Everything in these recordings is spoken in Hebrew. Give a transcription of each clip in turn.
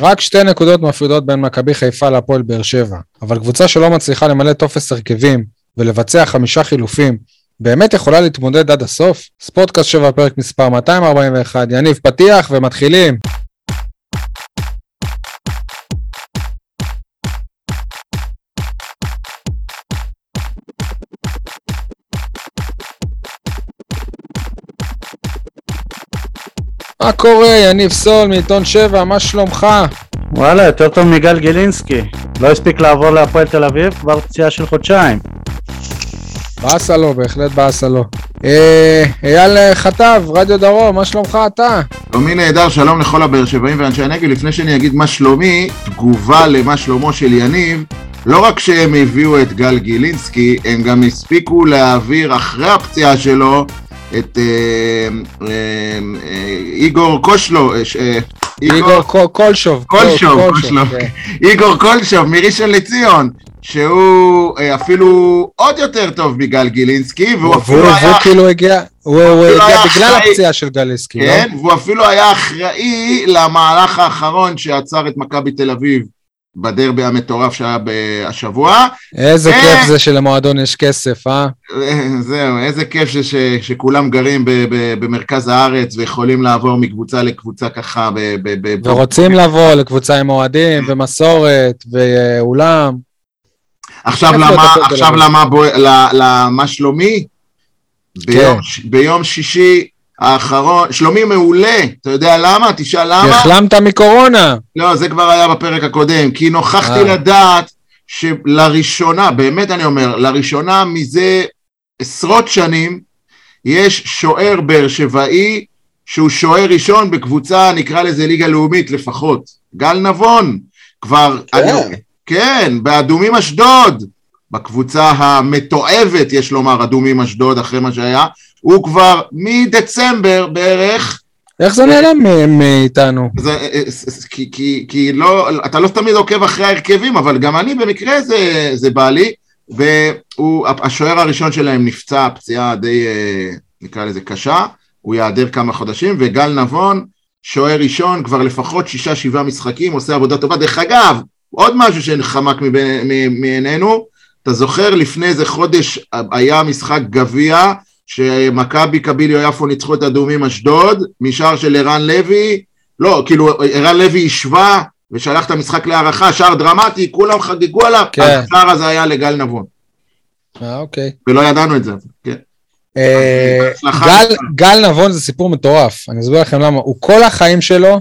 רק שתי נקודות מפרידות בין מכבי חיפה להפועל באר שבע, אבל קבוצה שלא מצליחה למלא טופס הרכבים ולבצע חמישה חילופים, באמת יכולה להתמודד עד הסוף? ספורטקאסט 7 פרק מספר 241, יניב פתיח ומתחילים. מה קורה, יניב סול מעיתון 7, מה שלומך? וואלה, יותר טוב מגל גילינסקי. לא הספיק לעבור להפועל תל אביב, כבר פציעה של חודשיים. באסה לו, בהחלט באסה לו. אה, אייל חטב, רדיו דרום, מה שלומך אתה? שלומי נהדר, שלום לכל הבאר שבעים ואנשי הנגב. לפני שאני אגיד מה שלומי, תגובה למה שלומו של יניב. לא רק שהם הביאו את גל גילינסקי, הם גם הספיקו להעביר אחרי הפציעה שלו את אה, אה, אה, איגור קושלו, איגור קו- קולשוב. קולשוב, כן. איגור קולשוב מראשון לציון, שהוא אפילו עוד יותר טוב מגל גילינסקי, והוא אפילו היה... והוא כאילו הגיע, הוא הוא הגיע בגלל הפציעה של גליסקי, לא? כן, והוא אפילו היה אחראי למהלך האחרון שעצר את מכבי תל אביב בדרבי המטורף שהיה השבוע. איזה אה. כיף זה שלמועדון יש כסף, אה? זהו, איזה כיף ש, ש, שכולם גרים ב, ב, במרכז הארץ ויכולים לעבור מקבוצה לקבוצה ככה. ב, ב, ב, ורוצים לבוא לקבוצה עם אוהדים ומסורת ואולם. עכשיו למה, עכשיו למה, בו, למה שלומי? ביום, כן. ש- ביום שישי האחרון, שלומי מעולה, אתה יודע למה? תשאל כי למה? החלמת מקורונה. לא, זה כבר היה בפרק הקודם, כי נוכחתי אה. לדעת שלראשונה, באמת אני אומר, לראשונה מזה עשרות שנים, יש שוער באר שבעי שהוא שוער ראשון בקבוצה, נקרא לזה ליגה לאומית לפחות. גל נבון, כבר... כן. אני, כן, באדומים אשדוד, בקבוצה המתועבת, יש לומר, אדומים אשדוד, אחרי מה שהיה, הוא כבר מדצמבר בערך, איך זה נעלם מ- מאיתנו? זה, אה, אה, כי, כי, כי לא, אתה לא תמיד עוקב אחרי ההרכבים, אבל גם אני במקרה זה, זה בא לי, והשוער הראשון שלהם נפצע פציעה די, אה, נקרא לזה קשה, הוא ייעדר כמה חודשים, וגל נבון, שוער ראשון, כבר לפחות שישה שבעה משחקים, עושה עבודה טובה. דרך אגב, עוד משהו שחמק מ- מעינינו, אתה זוכר לפני איזה חודש היה משחק גביע, שמכבי קביליו יפו ניצחו את אדומים אשדוד, משער של ערן לוי, לא, כאילו ערן לוי השווה ושלח את המשחק להערכה, שער דרמטי, כולם חגגו עליו, כן. השער הזה היה לגל נבון, אה, אוקיי. ולא ידענו את זה, כן. אה. גל- גל נבון זה סיפור מטורף, אני אסביר לכם למה. הוא כל החיים שלו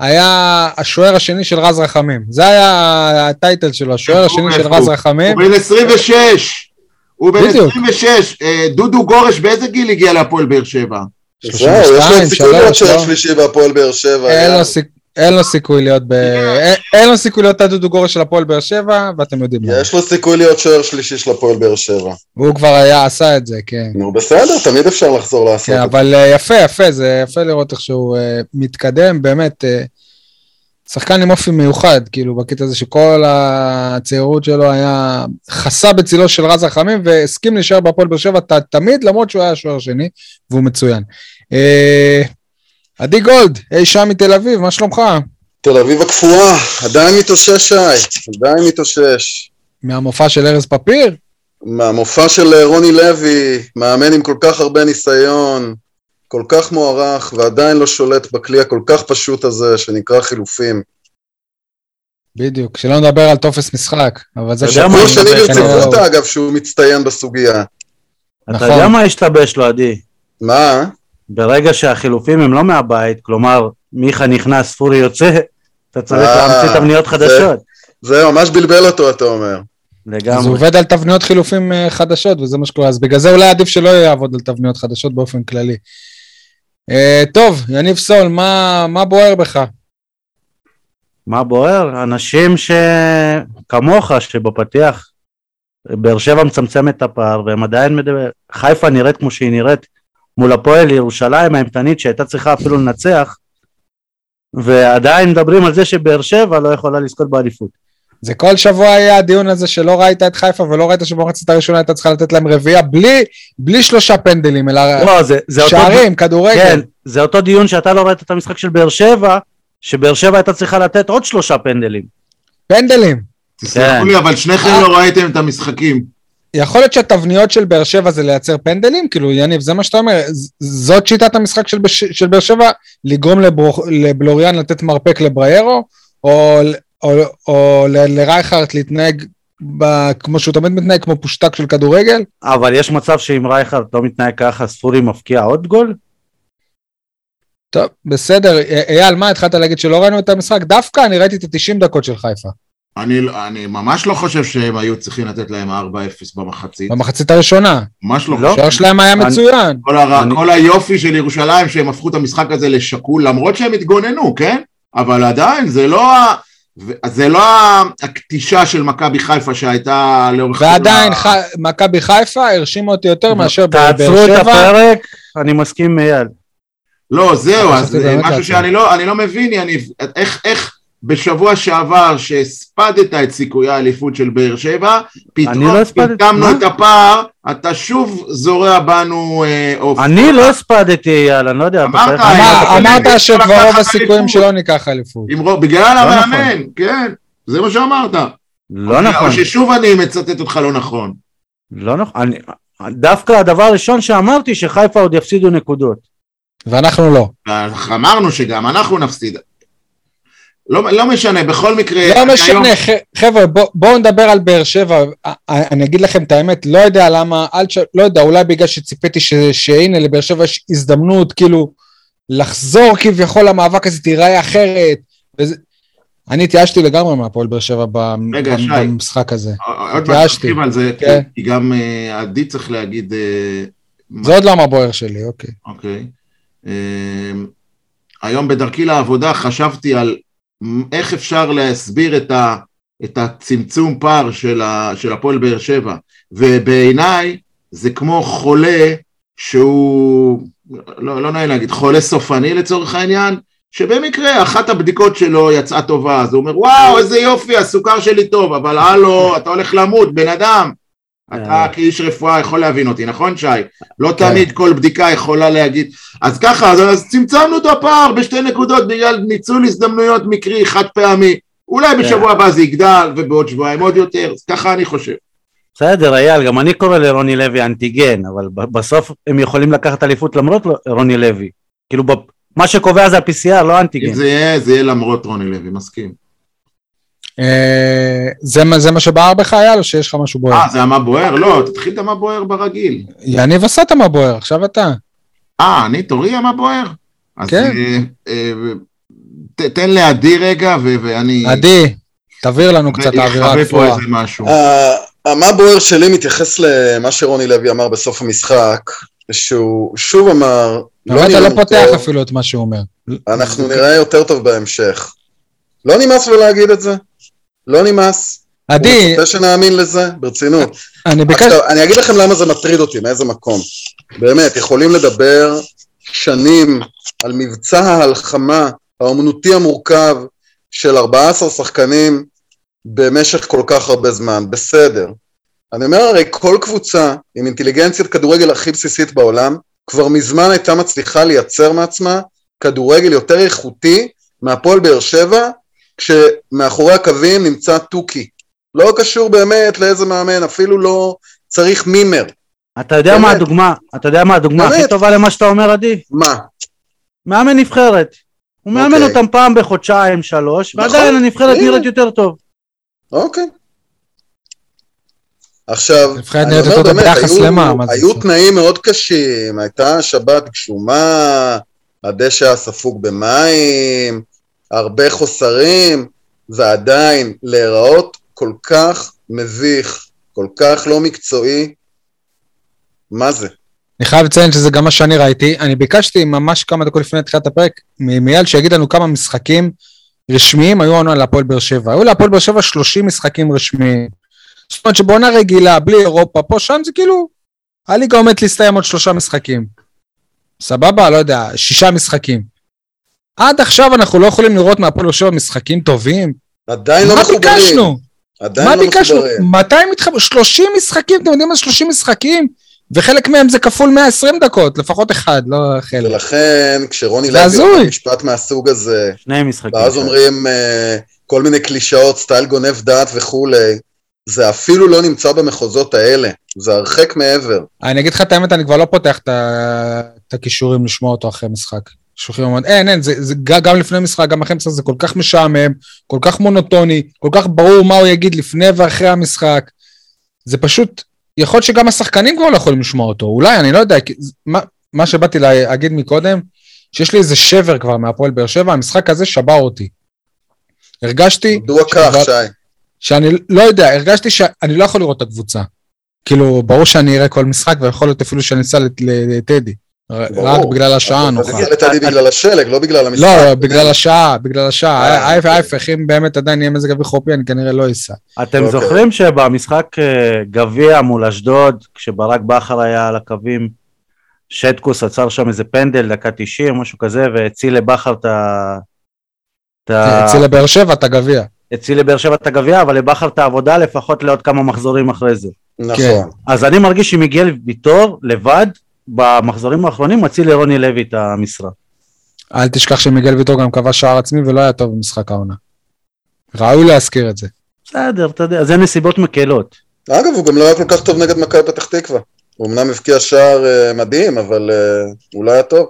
היה השוער השני של רז רחמים. זה היה הטייטל שלו, השוער השני של רז רחמים. הוא בן 26, הוא בן בדיוק. 26, אה, דודו גורש באיזה גיל הגיע להפועל באר שבע? זהו, 32, יש לו סיכוי להיות שלוש, שוער? שלישי בהפועל באר שבע. אין. לו סיכוי להיות ב... אין- אין לו סיכוי להיות הדודו גורש של הפועל באר שבע, ואתם יודעים למה. יש לו סיכוי להיות שוער שלישי של הפועל באר שבע. והוא כבר היה, עשה את זה, כן. נו בסדר, תמיד אפשר לחזור לעשות כן, את זה. אבל אה, יפה, יפה, זה יפה לראות איך שהוא אה, מתקדם, באמת, אה, שחקן עם אופי מיוחד, כאילו, בקטע הזה שכל הצעירות שלו היה חסה בצילו של רז רחמים, והסכים להישאר בהפועל באר שבע תמיד, למרות שהוא היה שוער שני, והוא מצוין. אה, עדי גולד, אי שם מתל אביב, מה שלומך? תל אביב הקפואה, עדיין מתאושש שי, עדיין מתאושש. מהמופע של ארז פפיר? מהמופע של רוני לוי, מאמן עם כל כך הרבה ניסיון, כל כך מוערך, ועדיין לא שולט בכלי הכל כך פשוט הזה, שנקרא חילופים. בדיוק, שלא נדבר על טופס משחק, אבל זה אתה יודע שכן- מה, כמו שני כנראה ברציפות לא- אגב, שהוא מצטיין בסוגיה. אתה נכון. יודע מה השתבש לו, עדי? מה? ברגע שהחילופים הם לא מהבית, כלומר, מיכה נכנס, פורי יוצא, אתה צריך אה, להמציא תבניות זה- חדשות. זה ממש בלבל אותו, אתה אומר. אז הוא לגמרי. עובד על תבניות חילופים אה, חדשות, וזה מה שקורה. אז בגלל זה אולי עדיף שלא יעבוד על תבניות חדשות באופן כללי. אה, טוב, יניב סול, מה, מה בוער בך? מה בוער? אנשים שכמוך, שבפתיח באר שבע מצמצם את הפער, והם עדיין מדבר... חיפה נראית כמו שהיא נראית מול הפועל ירושלים האימתנית שהייתה צריכה אפילו לנצח, ועדיין מדברים על זה שבאר שבע לא יכולה לזכות באליפות. זה כל שבוע היה הדיון הזה שלא ראית את חיפה ולא ראית שבמחצית הראשונה הייתה צריכה לתת להם רביעייה בלי, בלי שלושה פנדלים, אלא לא, זה, זה אותו... שערים, כדורגל. כן, זה אותו דיון שאתה לא ראית את המשחק של באר שבע, שבאר שבע הייתה צריכה לתת עוד שלושה פנדלים. פנדלים. תסלחו לי, אבל שניכם לא ראיתם את המשחקים. יכול להיות שהתבניות של באר שבע זה לייצר פנדלים? כאילו, יניב, זה מה שאתה אומר? ז- זאת שיטת המשחק של, בש... של באר שבע? לגרום לברוך... לבלוריאן לתת מרפק לבריירו? או, או, או ל- לרייכרט להתנהג ב... כמו שהוא תמיד מתנהג, כמו פושטק של כדורגל? אבל יש מצב שאם רייכרד לא מתנהג ככה, ספורי מבקיע עוד גול? טוב, בסדר. א- אייל, מה, התחלת להגיד שלא ראינו את המשחק? דווקא אני ראיתי את ה-90 דקות של חיפה. אני, אני ממש לא חושב שהם היו צריכים לתת להם 4-0 במחצית. במחצית הראשונה. ממש לא לא. חושב. השוער שלהם היה אני- מצוין. כל, הר... אני- כל היופי של ירושלים שהם הפכו את המשחק הזה לשקול, למרות שהם התגוננו, כן? אבל עדיין זה לא, ה... ו- זה לא הקטישה של מכבי חיפה שהייתה לאורך... ועדיין ה- ח- מכבי חיפה הרשימה אותי יותר מאשר באר תעצרו את שבע. הפרק, אני מסכים עם אייל. לא, זהו, אז משהו. שאני לא, אני לא מבין, יניב, איך, איך בשבוע שעבר שהספדת את סיכויי האליפות של באר שבע, אני פתאום לא פתאמנו? את הפער, אתה שוב זורע בנו אה, עוף. אני לא הספדתי אייל, אני לא יודע. אמרת, אמרת שכבר רוב הסיכויים אליפות. שלא ניקח אליפות. בגלל לא המאמן, כן, זה מה שאמרת. לא נכון, או ששוב אני מצטט אותך לא נכון. לא נכון. אני- דווקא הדבר הראשון שאמרתי, שחיפה עוד יפסידו נקודות. ואנחנו לא. אמרנו שגם אנחנו נפסיד. לא, לא משנה, בכל מקרה... לא משנה, היום- חבר'ה, בוא- בואו נדבר על באר שבע. אני אגיד לכם את האמת, לא יודע למה, אל תש- לא יודע, אולי בגלל שציפיתי ש- שהנה לבאר שבע יש הזדמנות, כאילו, לחזור כביכול למאבק הזה, תיראה אחרת. וזה- אני התייאשתי לגמרי מהפועל באר שבע רגע, ב- שי. במשחק הזה. עוד מעט על זה, כן. כי גם אה, עדי צריך להגיד... אה, זה עוד לא המבוער שלי, אוקיי. אוקיי. אמ, היום בדרכי לעבודה חשבתי על איך אפשר להסביר את, ה, את הצמצום פער של, ה, של הפועל באר שבע, ובעיניי זה כמו חולה שהוא, לא, לא נעים להגיד, חולה סופני לצורך העניין, שבמקרה אחת הבדיקות שלו יצאה טובה, אז הוא אומר וואו איזה יופי הסוכר שלי טוב, אבל הלו אתה הולך למות בן אדם, אתה כאיש רפואה יכול להבין אותי, נכון שי? לא כן. תמיד כל בדיקה יכולה להגיד. אז ככה, אז, אז צמצמנו את הפער בשתי נקודות בגלל ניצול הזדמנויות מקרי, חד פעמי. אולי כן. בשבוע הבא זה יגדל, ובעוד שבועיים עוד יותר, אז ככה אני חושב. בסדר, אייל, גם אני קורא לרוני לוי אנטיגן, אבל בסוף הם יכולים לקחת אליפות למרות לא- רוני לוי. כאילו, מה שקובע זה ה-PCR, לא אם אנטיגן. זה יהיה, זה יהיה למרות רוני לוי, מסכים. אה, זה מה- זה מה שבער בך, אייל, או שיש לך משהו בוער? אה, זה המה בוער? לא, תתחיל את המה בוער ברגיל. יניב עשה את המבוער, עכשיו אתה. אה, אני תורי המה בוער? אז כן. אה, אה, ת- תן לעדי רגע, ו- ואני... עדי, תבהיר לנו קצת אני האווירה הקפואה. איזה משהו. ה- מה בוער שלי מתייחס למה שרוני לוי אמר בסוף המשחק, שהוא שוב אמר, באמת אתה לא פותח טוב, אפילו את מה שהוא אומר. אנחנו נראה יותר טוב בהמשך. לא נמאס לו להגיד את זה? לא נמאס? עדי, הוא מצפה שנאמין לזה? ברצינות. אני ביקשתי... עכשיו, אני אגיד לכם למה זה מטריד אותי, מאיזה מקום. באמת, יכולים לדבר שנים על מבצע ההלחמה האומנותי המורכב של 14 שחקנים במשך כל כך הרבה זמן, בסדר. אני אומר הרי כל קבוצה עם אינטליגנציית כדורגל הכי בסיסית בעולם, כבר מזמן הייתה מצליחה לייצר מעצמה כדורגל יותר איכותי מהפועל באר שבע, כשמאחורי הקווים נמצא תוכי. לא קשור באמת לאיזה מאמן, אפילו לא צריך מימר. אתה יודע מה באמת. הדוגמה, אתה יודע מה הדוגמה הכי באמת. טובה למה שאתה אומר, עדי? מה? מאמן נבחרת. הוא מאמן אוקיי. אותם פעם בחודשיים, שלוש, נכון, ועדיין הנבחרת הנה. נראית יותר טוב. אוקיי. עכשיו, נבחרת אני אומר באמת, היו- למה? מה היו? תנאים מאוד קשים, הייתה שבת גשומה, הדשא היה ספוג במים, הרבה חוסרים, ועדיין להיראות כל כך מביך, כל כך לא מקצועי, מה זה? אני חייב לציין שזה גם מה שאני ראיתי. אני ביקשתי ממש כמה דקות לפני תחילת הפרק מאייל שיגיד לנו כמה משחקים רשמיים היו לנו על הפועל באר שבע. היו להפועל באר שבע 30 משחקים רשמיים. זאת אומרת שבעונה רגילה, בלי אירופה, פה שם זה כאילו, הליגה עומדת להסתיים עוד שלושה משחקים. סבבה? לא יודע, שישה משחקים. עד עכשיו אנחנו לא יכולים לראות מהפועל באר שבע משחקים טובים. עדיין לא מה מחוברים. ביקשנו? עדיין מה לא ביקשנו? מחוברים. מתי מתחברים? 30 משחקים, אתם יודעים מה זה 30 משחקים? וחלק מהם זה כפול 120 דקות, לפחות אחד, לא חלק. ולכן כשרוני לוי. אומר משפט מהסוג הזה, שני משחקים. ואז אומרים אה, כל מיני קלישאות, סטייל גונב דעת וכולי, זה אפילו לא נמצא במחוזות האלה, זה הרחק מעבר. אני אגיד לך את האמת, אני כבר לא פותח את הכישורים לשמוע אותו אחרי משחק. שולחים אומרים, אין, אין, זה, זה ג- גם לפני משחק, גם אחרי משחק, זה כל כך משעמם, כל כך מונוטוני, כל כך ברור מה הוא יגיד לפני ואחרי המשחק. זה פשוט, יכול להיות שגם השחקנים כבר לא יכולים לשמוע אותו, אולי, אני לא יודע, כי זה- מה, מה שבאתי להגיד מקודם, שיש לי איזה שבר כבר מהפועל באר שבע, המשחק הזה שבר אותי. הרגשתי מדוע כך, שי? שאני לא יודע, הרגשתי שאני לא יכול לראות את הקבוצה. כאילו, ברור שאני אראה כל משחק, ויכול להיות אפילו שאני אסע לט- לטדי. ברור. רק בגלל השעה אתה הנוחה. תגיע לטדי בגלל השלג, לא בגלל המשחק. לא, בגלל השעה, בגלל השעה. אה, ההפך, אוקיי. ההפך, אם באמת עדיין יהיה מזג אוויר חורפי, אני כנראה לא אסע. אתם אוקיי. זוכרים שבמשחק אה, גביע מול אשדוד, כשברק בכר היה על הקווים, שטקוס עצר שם איזה פנדל, דקה 90, משהו כזה, והציל לבכר את ה... את ה- אצל לבאר שבע, את הגביע. הציל לבאר שבע את הגביע, אבל לבכר את העבודה לפחות לעוד כמה מחזורים אחרי זה. נכון. אז אני מרגיש שמיגל ויטור לבד, במחזורים האחרונים, מציל לרוני לוי את המשרה. אל תשכח שמיגל ויטור גם כבש שער עצמי ולא היה טוב במשחק העונה. ראוי להזכיר את זה. בסדר, אתה יודע, זה נסיבות מקלות. אגב, הוא גם לא היה כל כך טוב נגד מכבי פתח תקווה. הוא אמנם הבקיע שער אה, מדהים, אבל אה, הוא לא היה טוב.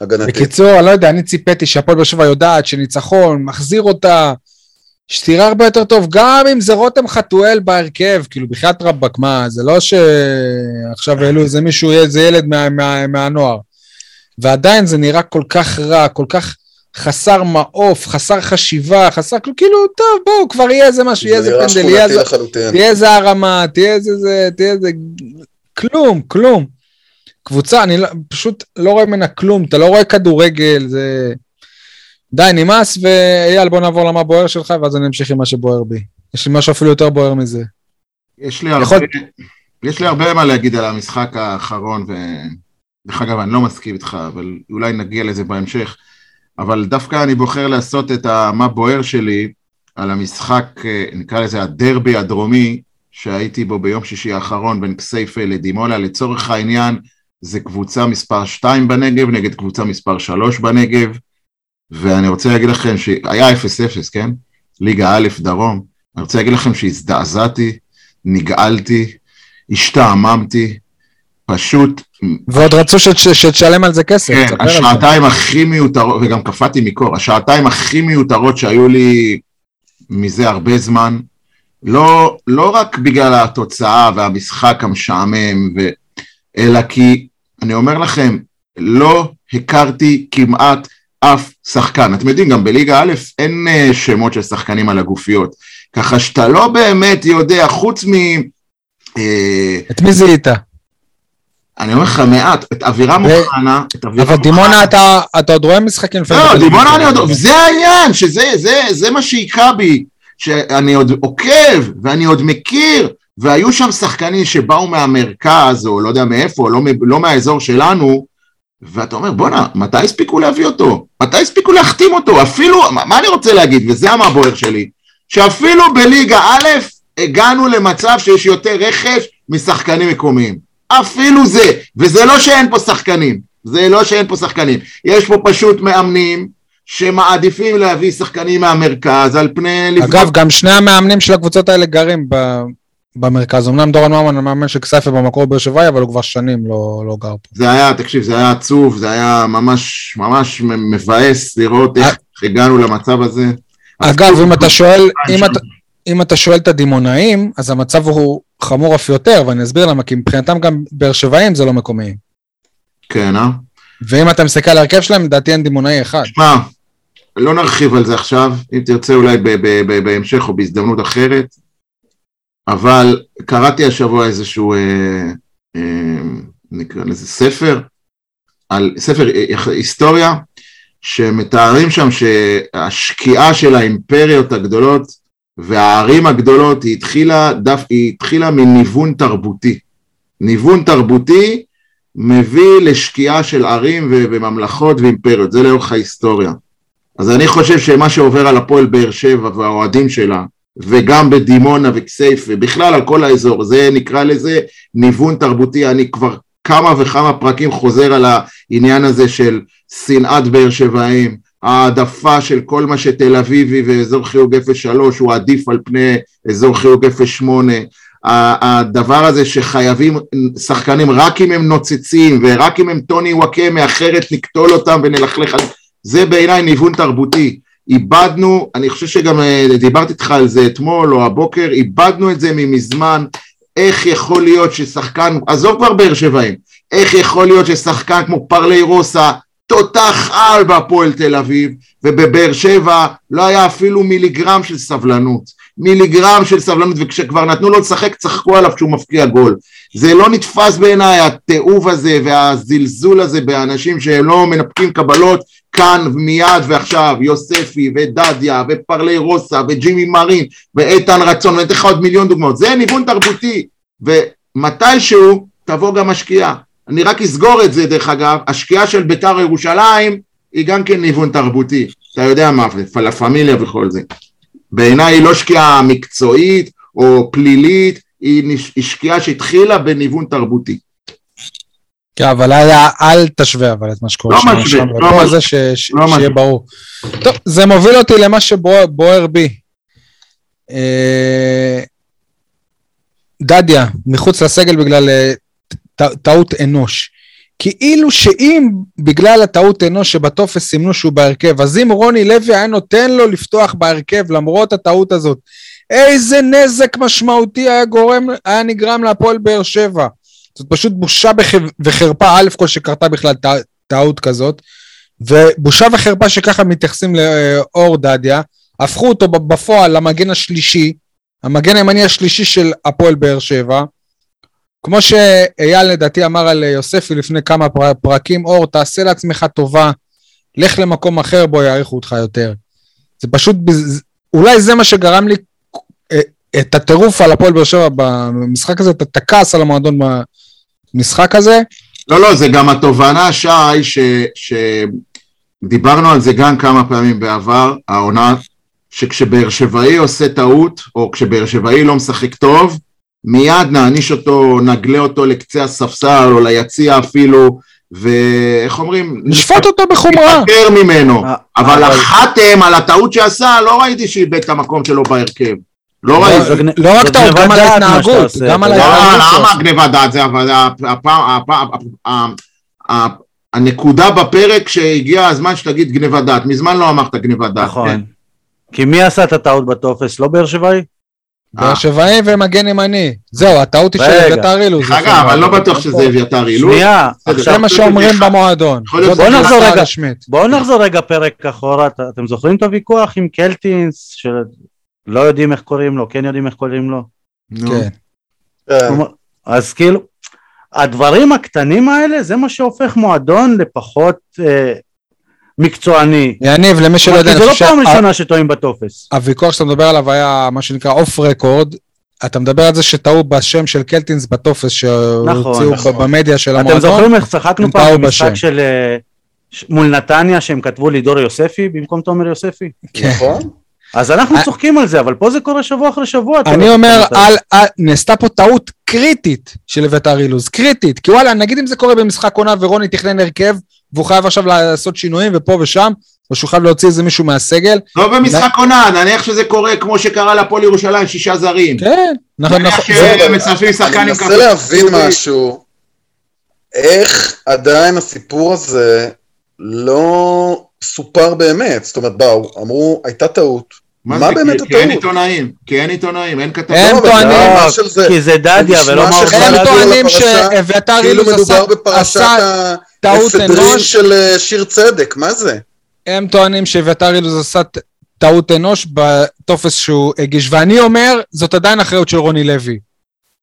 הגנתי. בקיצור, אני לא יודע, אני ציפיתי שהפועל באר שבע יודעת שניצחון, מחזיר אותה, שתראה הרבה יותר טוב, גם אם זה רותם חתואל בהרכב, כאילו, בחייאת רבאק, מה, זה לא שעכשיו העלו איזה מישהו, איזה ילד מה, מה, מהנוער. ועדיין זה נראה כל כך רע, כל כך חסר מעוף, חסר חשיבה, חסר, כאילו, טוב, בואו, כבר יהיה איזה משהו, יהיה זה איזה פנדל, יהיה איזה... תהיה איזה הרמה, תהיה איזה זה, תהיה איזה... כלום, כלום. קבוצה, אני לא, פשוט לא רואה ממנה כלום, אתה לא רואה כדורגל, זה... די, נמאס, ואייל, בוא נעבור למה בוער שלך, ואז אני אמשיך עם מה שבוער בי. יש לי משהו אפילו יותר בוער מזה. יש לי הרבה, יכול- יש לי הרבה מה להגיד על המשחק האחרון, ודרך אגב, אני לא מסכים איתך, אבל אולי נגיע לזה בהמשך. אבל דווקא אני בוחר לעשות את המה בוער שלי על המשחק, אה, נקרא לזה הדרבי הדרומי, שהייתי בו ביום שישי האחרון בין כסייפה לדימונה. לצורך העניין, זה קבוצה מספר 2 בנגב נגד קבוצה מספר 3 בנגב, ואני רוצה להגיד לכם שהיה 0-0, כן? ליגה א' דרום. אני רוצה להגיד לכם שהזדעזעתי, נגעלתי, השתעממתי, פשוט, ועוד רצו שת- שתשלם על זה כסף. כן. השעתיים הכי מיותרות, וגם קפאתי מקור, השעתיים הכי מיותרות שהיו לי מזה הרבה זמן, לא, לא רק בגלל התוצאה והמשחק המשעמם, ו... אלא כי, אני אומר לכם, לא הכרתי כמעט אף שחקן. אתם יודעים, גם בליגה א' אין אה, שמות של שחקנים על הגופיות, ככה שאתה לא באמת יודע, חוץ מ... אה, את מי זיהית? אני אומר לך מעט, את אבירם אוחנה, את אבירם אבל דימונה, אתה אתה עוד רואה משחקים לפעמים. לא, בטלוויזיה. דימונה אני עוד, וזה העניין, שזה זה, זה מה שהיכה בי, שאני עוד עוקב ואני עוד מכיר, והיו שם שחקנים שבאו מהמרכז, או לא יודע מאיפה, לא, לא מהאזור שלנו, ואתה אומר, בואנה, מתי הספיקו להביא אותו? מתי הספיקו להחתים אותו? אפילו, מה, מה אני רוצה להגיד, וזה מה הבוער שלי, שאפילו בליגה א' הגענו למצב שיש יותר רכש משחקנים מקומיים. אפילו זה, וזה לא שאין פה שחקנים, זה לא שאין פה שחקנים, יש פה פשוט מאמנים שמעדיפים להביא שחקנים מהמרכז על פני... אגב, גם שני המאמנים של הקבוצות האלה גרים ב- במרכז. אמנם דורון ממן המאמן של כסייפה במקור באר שבעי, אבל הוא כבר שנים לא לא גר פה. זה היה, תקשיב, זה היה עצוב, זה היה ממש ממש מבאס לראות איך הגענו למצב הזה. אגב, אם אתה שואל, אם שם. אתה... אם אתה שואל את הדימונאים, אז המצב הוא חמור אף יותר, ואני אסביר למה, כי מבחינתם גם באר שבעים זה לא מקומיים. כן, אה? ואם אתה מסתכל על ההרכב שלהם, לדעתי אין דימונאי אחד. שמע, לא נרחיב על זה עכשיו, אם תרצה אולי ב- ב- ב- בהמשך או בהזדמנות אחרת, אבל קראתי השבוע איזשהו, אה, אה, נקרא לזה ספר, על ספר אה, היסטוריה, שמתארים שם שהשקיעה של האימפריות הגדולות והערים הגדולות היא התחילה, דף, היא התחילה מניוון תרבותי. ניוון תרבותי מביא לשקיעה של ערים וממלכות ואימפריות, זה לאורך ההיסטוריה. אז אני חושב שמה שעובר על הפועל באר שבע והאוהדים שלה, וגם בדימונה וכסייפה, בכלל על כל האזור, זה נקרא לזה ניוון תרבותי, אני כבר כמה וכמה פרקים חוזר על העניין הזה של שנאת באר שבעים, העדפה של כל מה שתל אביבי ואזור חיוג 03 הוא עדיף על פני אזור חיוג 08, הדבר הזה שחייבים שחקנים רק אם הם נוצצים ורק אם הם טוני וואקמה אחרת נקטול אותם ונלכלך על זה בעיניי ניוון תרבותי איבדנו, אני חושב שגם אה, דיברתי איתך על זה אתמול או הבוקר, איבדנו את זה ממזמן, איך יכול להיות ששחקן, עזוב כבר באר שבעים, איך יכול להיות ששחקן כמו פרלי רוסה, תותח על בהפועל תל אביב, ובבאר שבע לא היה אפילו מיליגרם של סבלנות. מיליגרם של סבלנות, וכשכבר נתנו לו לשחק צחקו עליו כשהוא מפקיע גול. זה לא נתפס בעיניי התיעוב הזה והזלזול הזה באנשים שהם לא מנפקים קבלות כאן מיד ועכשיו, יוספי ודדיה ופרלי רוסה וג'ימי מרין ואיתן רצון ואני אתן לך עוד מיליון דוגמאות, זה ניוון תרבותי ומתישהו תבוא גם השקיעה, אני רק אסגור את זה דרך אגב, השקיעה של בית"ר ירושלים היא גם כן ניוון תרבותי, אתה יודע מה, לה פמיליה וכל זה, בעיניי היא לא שקיעה מקצועית או פלילית, היא שקיעה שהתחילה בניוון תרבותי כן, אבל אל תשווה אבל את מה שקורה לא שם. משווה, שם, לא משווה. זה ש, ש, לא שיהיה משווה. ברור. טוב, זה מוביל אותי למה שבוער בי. אה, דדיה, מחוץ לסגל בגלל אה, טעות אנוש. כאילו שאם בגלל הטעות אנוש שבטופס סימנו שהוא בהרכב, אז אם רוני לוי היה נותן לו לפתוח בהרכב למרות הטעות הזאת, איזה נזק משמעותי היה גורם, היה נגרם להפועל באר שבע. זאת פשוט בושה וחרפה, א' כל שקרתה בכלל טע- טעות כזאת, ובושה וחרפה שככה מתייחסים לאור דדיה, הפכו אותו בפועל למגן השלישי, המגן הימני השלישי של הפועל באר שבע. כמו שאייל לדעתי אמר על יוספי לפני כמה פר- פרקים, אור, תעשה לעצמך טובה, לך למקום אחר בו יעריכו אותך יותר. זה פשוט, אולי זה מה שגרם לי אה, את הטירוף על הפועל באר שבע במשחק הזה, את הכעס על המועדון במשחק הזה. לא, לא, זה גם התובנה, שי, ש, שדיברנו על זה גם כמה פעמים בעבר, העונה, שכשבאר שבעי עושה טעות, או כשבאר שבעי לא משחק טוב, מיד נעניש אותו, נגלה אותו לקצה הספסל, או ליציע אפילו, ואיך אומרים? נשפוט אותו בחומרה. ניפטר ממנו. אה, אבל אבל- החתם על הטעות שעשה, לא ראיתי שאיבד את המקום שלו בהרכב. לא ראיתי. גנ- לא רק טעות, גם על דעת מה ההתנהגות, גם על. לא, ההתנהגות למה. גניבת דעת זה, אבל הפעם, הנקודה בפרק שהגיע הזמן שתגיד גניבת דעת, מזמן לא אמרת גניבת דעת. כן. נכון. כי מי עשה את הטעות בטופס? לא באר שבעי? באר שבעי ומגן ימני. זהו, הטעות היא של רגע. אביתר אילוז. אגב, אני לא בטוח שזה אביתר אילוז. שנייה, זה מה שאומרים במועדון. יכול להיות זאת בוא נחזור רגע. בואו נחזור רגע פרק אחורה, את- אתם זוכרים את הוויכוח עם קלטינס, שלא יודעים איך קוראים לו, כן יודעים איך קוראים לו? כן. כן. אז כאילו, הדברים הקטנים האלה זה מה שהופך מועדון לפחות אה, מקצועני. יניב, למי שלא יודע, זה לא פעם ראשונה שטועים בטופס. הוויכוח שאתה מדבר עליו היה מה שנקרא אוף רקורד. אתה מדבר על זה שטעו בשם של קלטינס בטופס שהוציאו נכון. ב- במדיה של אתם המועדון. זוכרים איך צחקנו פעם במשחק. של אה, מול נתניה שהם כתבו לידור יוספי במקום תומר יוספי? כן. נכון? אז אנחנו אה- צוחקים על זה, אבל פה זה קורה שבוע אחרי שבוע. אני לא אומר, על. על, נעשתה פה טעות קריטית של אביתר אילוז, קריטית. כי וואלה, נגיד אם זה קורה במשחק עונה ורוני תכנן הרכב, והוא חייב עכשיו לעשות שינויים ופה ושם, או שהוא חייב להוציא איזה מישהו מהסגל, לא במשחק עונה, נניח שזה קורה כמו שקרה להפועל ירושלים, שישה זרים. כן, נכון, נניח נכון. אני מנסה להבין משהו, איך עדיין הסיפור הזה לא סופר באמת. זאת אומרת, באו, אמרו, הייתה טעות. מה זה? באמת כי- כי אין הטעות? עיתונאים, כי אין עיתונאים, אין כתבים. הם לא, טוענים- זה, כי זה דדיה ולא שחלק הם. טוענים שאביתר אילוז עשה, טעות אנוש, של אה, שיר צדק, מה זה? הם טוענים שאביתר אילוז עשה טעות אנוש בטופס שהוא הגיש, ואני אומר, זאת עדיין אחריות של רוני לוי.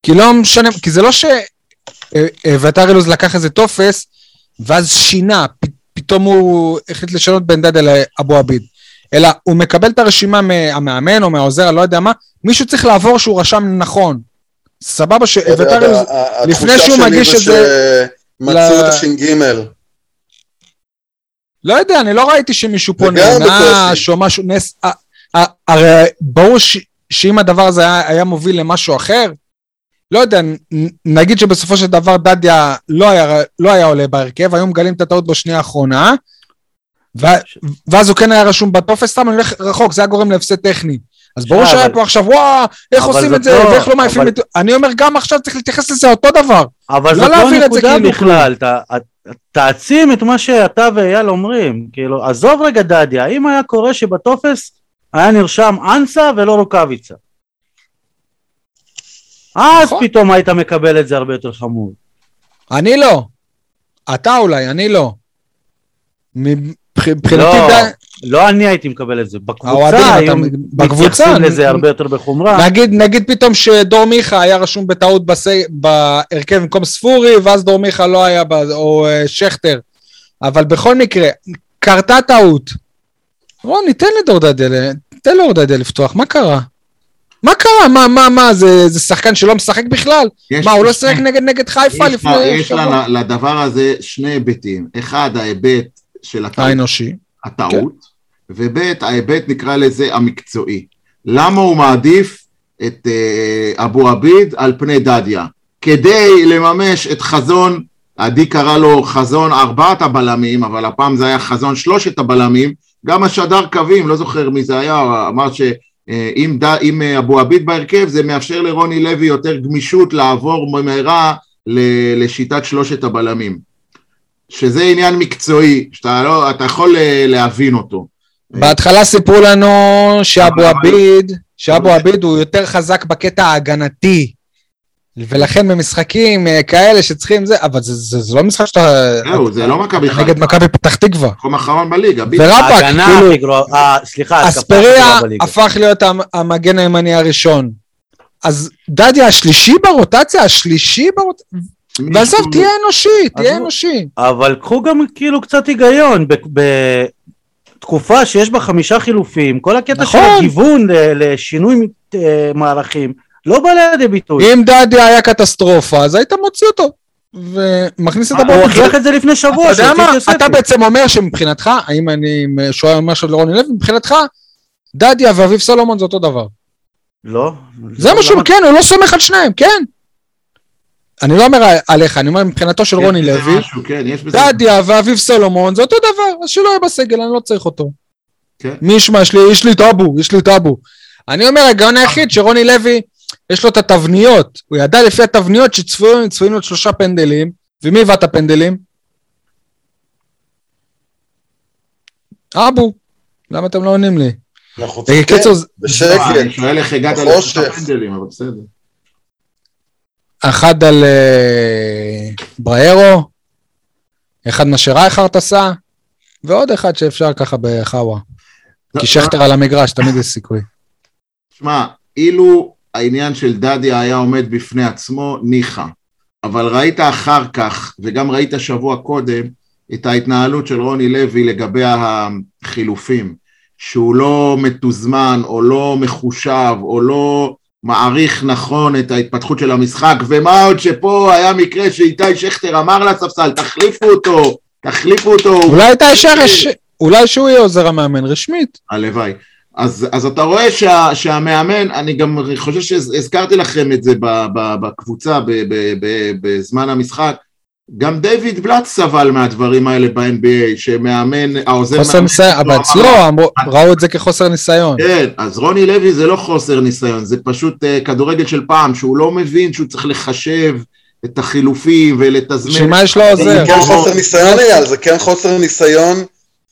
כי לא משנה, כי זה לא שאביתר אילוז לקח איזה טופס, ואז שינה, פ- פתאום הוא החליט לשנות בין דדיה לאבו עביד. אלא הוא מקבל את הרשימה מהמאמן או מהעוזר, אני לא יודע מה, מישהו צריך לעבור שהוא רשם נכון. סבבה ה- לפני שהוא מגיש זה את זה שמצאו ל- את הש"ג. לא יודע, אני לא ראיתי שמישהו פה נענש. או משהו, נס... הרי ברור ש... שאם הדבר הזה היה מוביל למשהו אחר, לא יודע, נגיד שבסופו של דבר דדיה לא היה, לא היה עולה בהרכב, היו מגלים את הטעות בשנייה האחרונה, ו- ואז הוא כן היה רשום בטופס, סתם אני הולך רחוק, זה היה גורם להפסד טכני. אז ברור שהיה פה עכשיו, וואו, איך עושים את זה, לא- ואיך לא מעיפים אבל- את... אני אומר, גם עכשיו צריך להתייחס לזה אותו דבר. אבל לא זאת לא זה הנקודה כאילו בכלל, ת- תעצים את מה שאתה ואייל אומרים, כאילו, עזוב רגע דדיה, אם היה קורה שבטופס היה נרשם אנסה ולא רוקאביצה. אז נכון. פתאום היית מקבל את זה הרבה יותר חמור. אני לא. אתה אולי, אני לא. מבח- מבחינתי לא, די... לא אני הייתי מקבל את זה, בקבוצה היו אתה- בקבוצה, מתייחסים אני- לזה הרבה יותר בחומרה. נגיד, נגיד פתאום שדור מיכה היה רשום בטעות בסי... בהרכב במקום ספורי, ואז דור מיכה לא היה, ב... או uh, שכטר. אבל בכל מקרה, קרתה טעות. רוני, תן לדור דדיה, ל- תן דדיה לפתוח, מה קרה? מה קרה? מה, מה, מה, זה, זה שחקן שלא משחק בכלל? מה, הוא לא שיחק נגד נגד חיפה יש לפני לה- יש? לה- לדבר הזה שני היבטים. אחד, ההיבט של הטעות, האנושי. הטעות, וב' ההיבט נקרא לזה המקצועי. למה הוא מעדיף את אה, אבו עביד על פני דדיה? כדי לממש את חזון, עדי קרא לו חזון ארבעת הבלמים, אבל הפעם זה היה חזון שלושת הבלמים, גם השדר קווים, לא זוכר מי זה היה, אמר שאם ד- אם, אה, אבו עביד בהרכב זה מאפשר לרוני לוי יותר גמישות לעבור במהרה ל- לשיטת שלושת הבלמים. שזה עניין מקצועי, שאתה לא, אתה יכול אה, להבין אותו. בהתחלה סיפרו לנו שאבו עביד, שאבו עביד הוא יותר חזק בקטע ההגנתי. ולכן במשחקים אה, כאלה שצריכים זה, אבל זה, זה, זה לא משחק שאתה... זהו, זה לא מכבי חיפה, נגד מכבי פתח תקווה. מקום אחרון בליגה. ורבאק, ההגנה כאילו, הכי גרועה, אה, סליחה, אספריה. הפך להיות המ- המגן הימני הראשון. אז דדיה השלישי ברוטציה, השלישי ברוטציה, ועזוב, תהיה אנושי, תהיה. אנושי. אבל קחו גם כאילו קצת היגיון, ב- בתקופה שיש בה חמישה חילופים, כל הקטע של נכון. הגיוון ל- לשינוי אה, מערכים, לא בא לידי ביטוי. אם דדיה היה קטסטרופה, אז היית מוציא אותו. ומכניס את הוא הבוקר. הוכיח את זה לפני אתה שבוע, יודע שהוציא את מה? אתה בעצם אומר שמבחינתך, האם אני שואל משהו לרוני לוי, מבחינתך, דדיה ואביב סולומון זה אותו דבר. לא. זה מה שהוא, כן, הוא לא סומך על שניהם, כן. אני לא אומר עליך, אני אומר מבחינתו של יש רוני לוי, כן. דדיה ואביב סולומון זה אותו דבר, אז שלא יהיה בסגל, אני לא צריך אותו. כן. מי ישמע, יש לי, יש לי טאבו, יש לי טאבו. אני אומר, הגאון היחיד שרוני לוי, יש לו את התבניות, הוא ידע לפי התבניות שצפויים צפויים לו שלושה פנדלים, ומי הבא את הפנדלים? אבו, למה אתם לא עונים לי? אנחנו צודקים, בקיצור, אה, בשקט. אני שואל איך הגעת. לשלושה פנדלים, אבל בסדר. אחד על אה, בריירו, אחד מה שרייכרט עשה, ועוד אחד שאפשר ככה בחאווה. לא, כי שכטר על המגרש, תמיד יש סיכוי. שמע, אילו העניין של דדיה היה עומד בפני עצמו, ניחא. אבל ראית אחר כך, וגם ראית שבוע קודם, את ההתנהלות של רוני לוי לגבי החילופים, שהוא לא מתוזמן, או לא מחושב, או לא מעריך נכון את ההתפתחות של המשחק, ומה עוד שפה היה מקרה שאיתי שכטר אמר לספסל, תחליפו אותו, תחליפו אותו. אולי אתה ישר, יש- אולי שהוא יהיה עוזר המאמן רשמית. הלוואי. אז, אז אתה רואה שה, שהמאמן, אני גם חושב שהזכרתי לכם את זה ב, ב, בקבוצה ב, ב, ב, בזמן המשחק, גם דיוויד בלאט סבל מהדברים האלה ב-NBA, שמאמן, העוזר חוסר ניסיון, אבל אצלו לו, אמרו- ראו את זה כחוסר ניסיון. כן, אז רוני לוי זה לא חוסר ניסיון, זה פשוט uh, כדורגל של פעם, שהוא לא מבין שהוא צריך לחשב את החילופים ולתזמן. בשביל מה יש לו זה עוזר? כן חוסר ניסיון אייל, זה כן חוסר ניסיון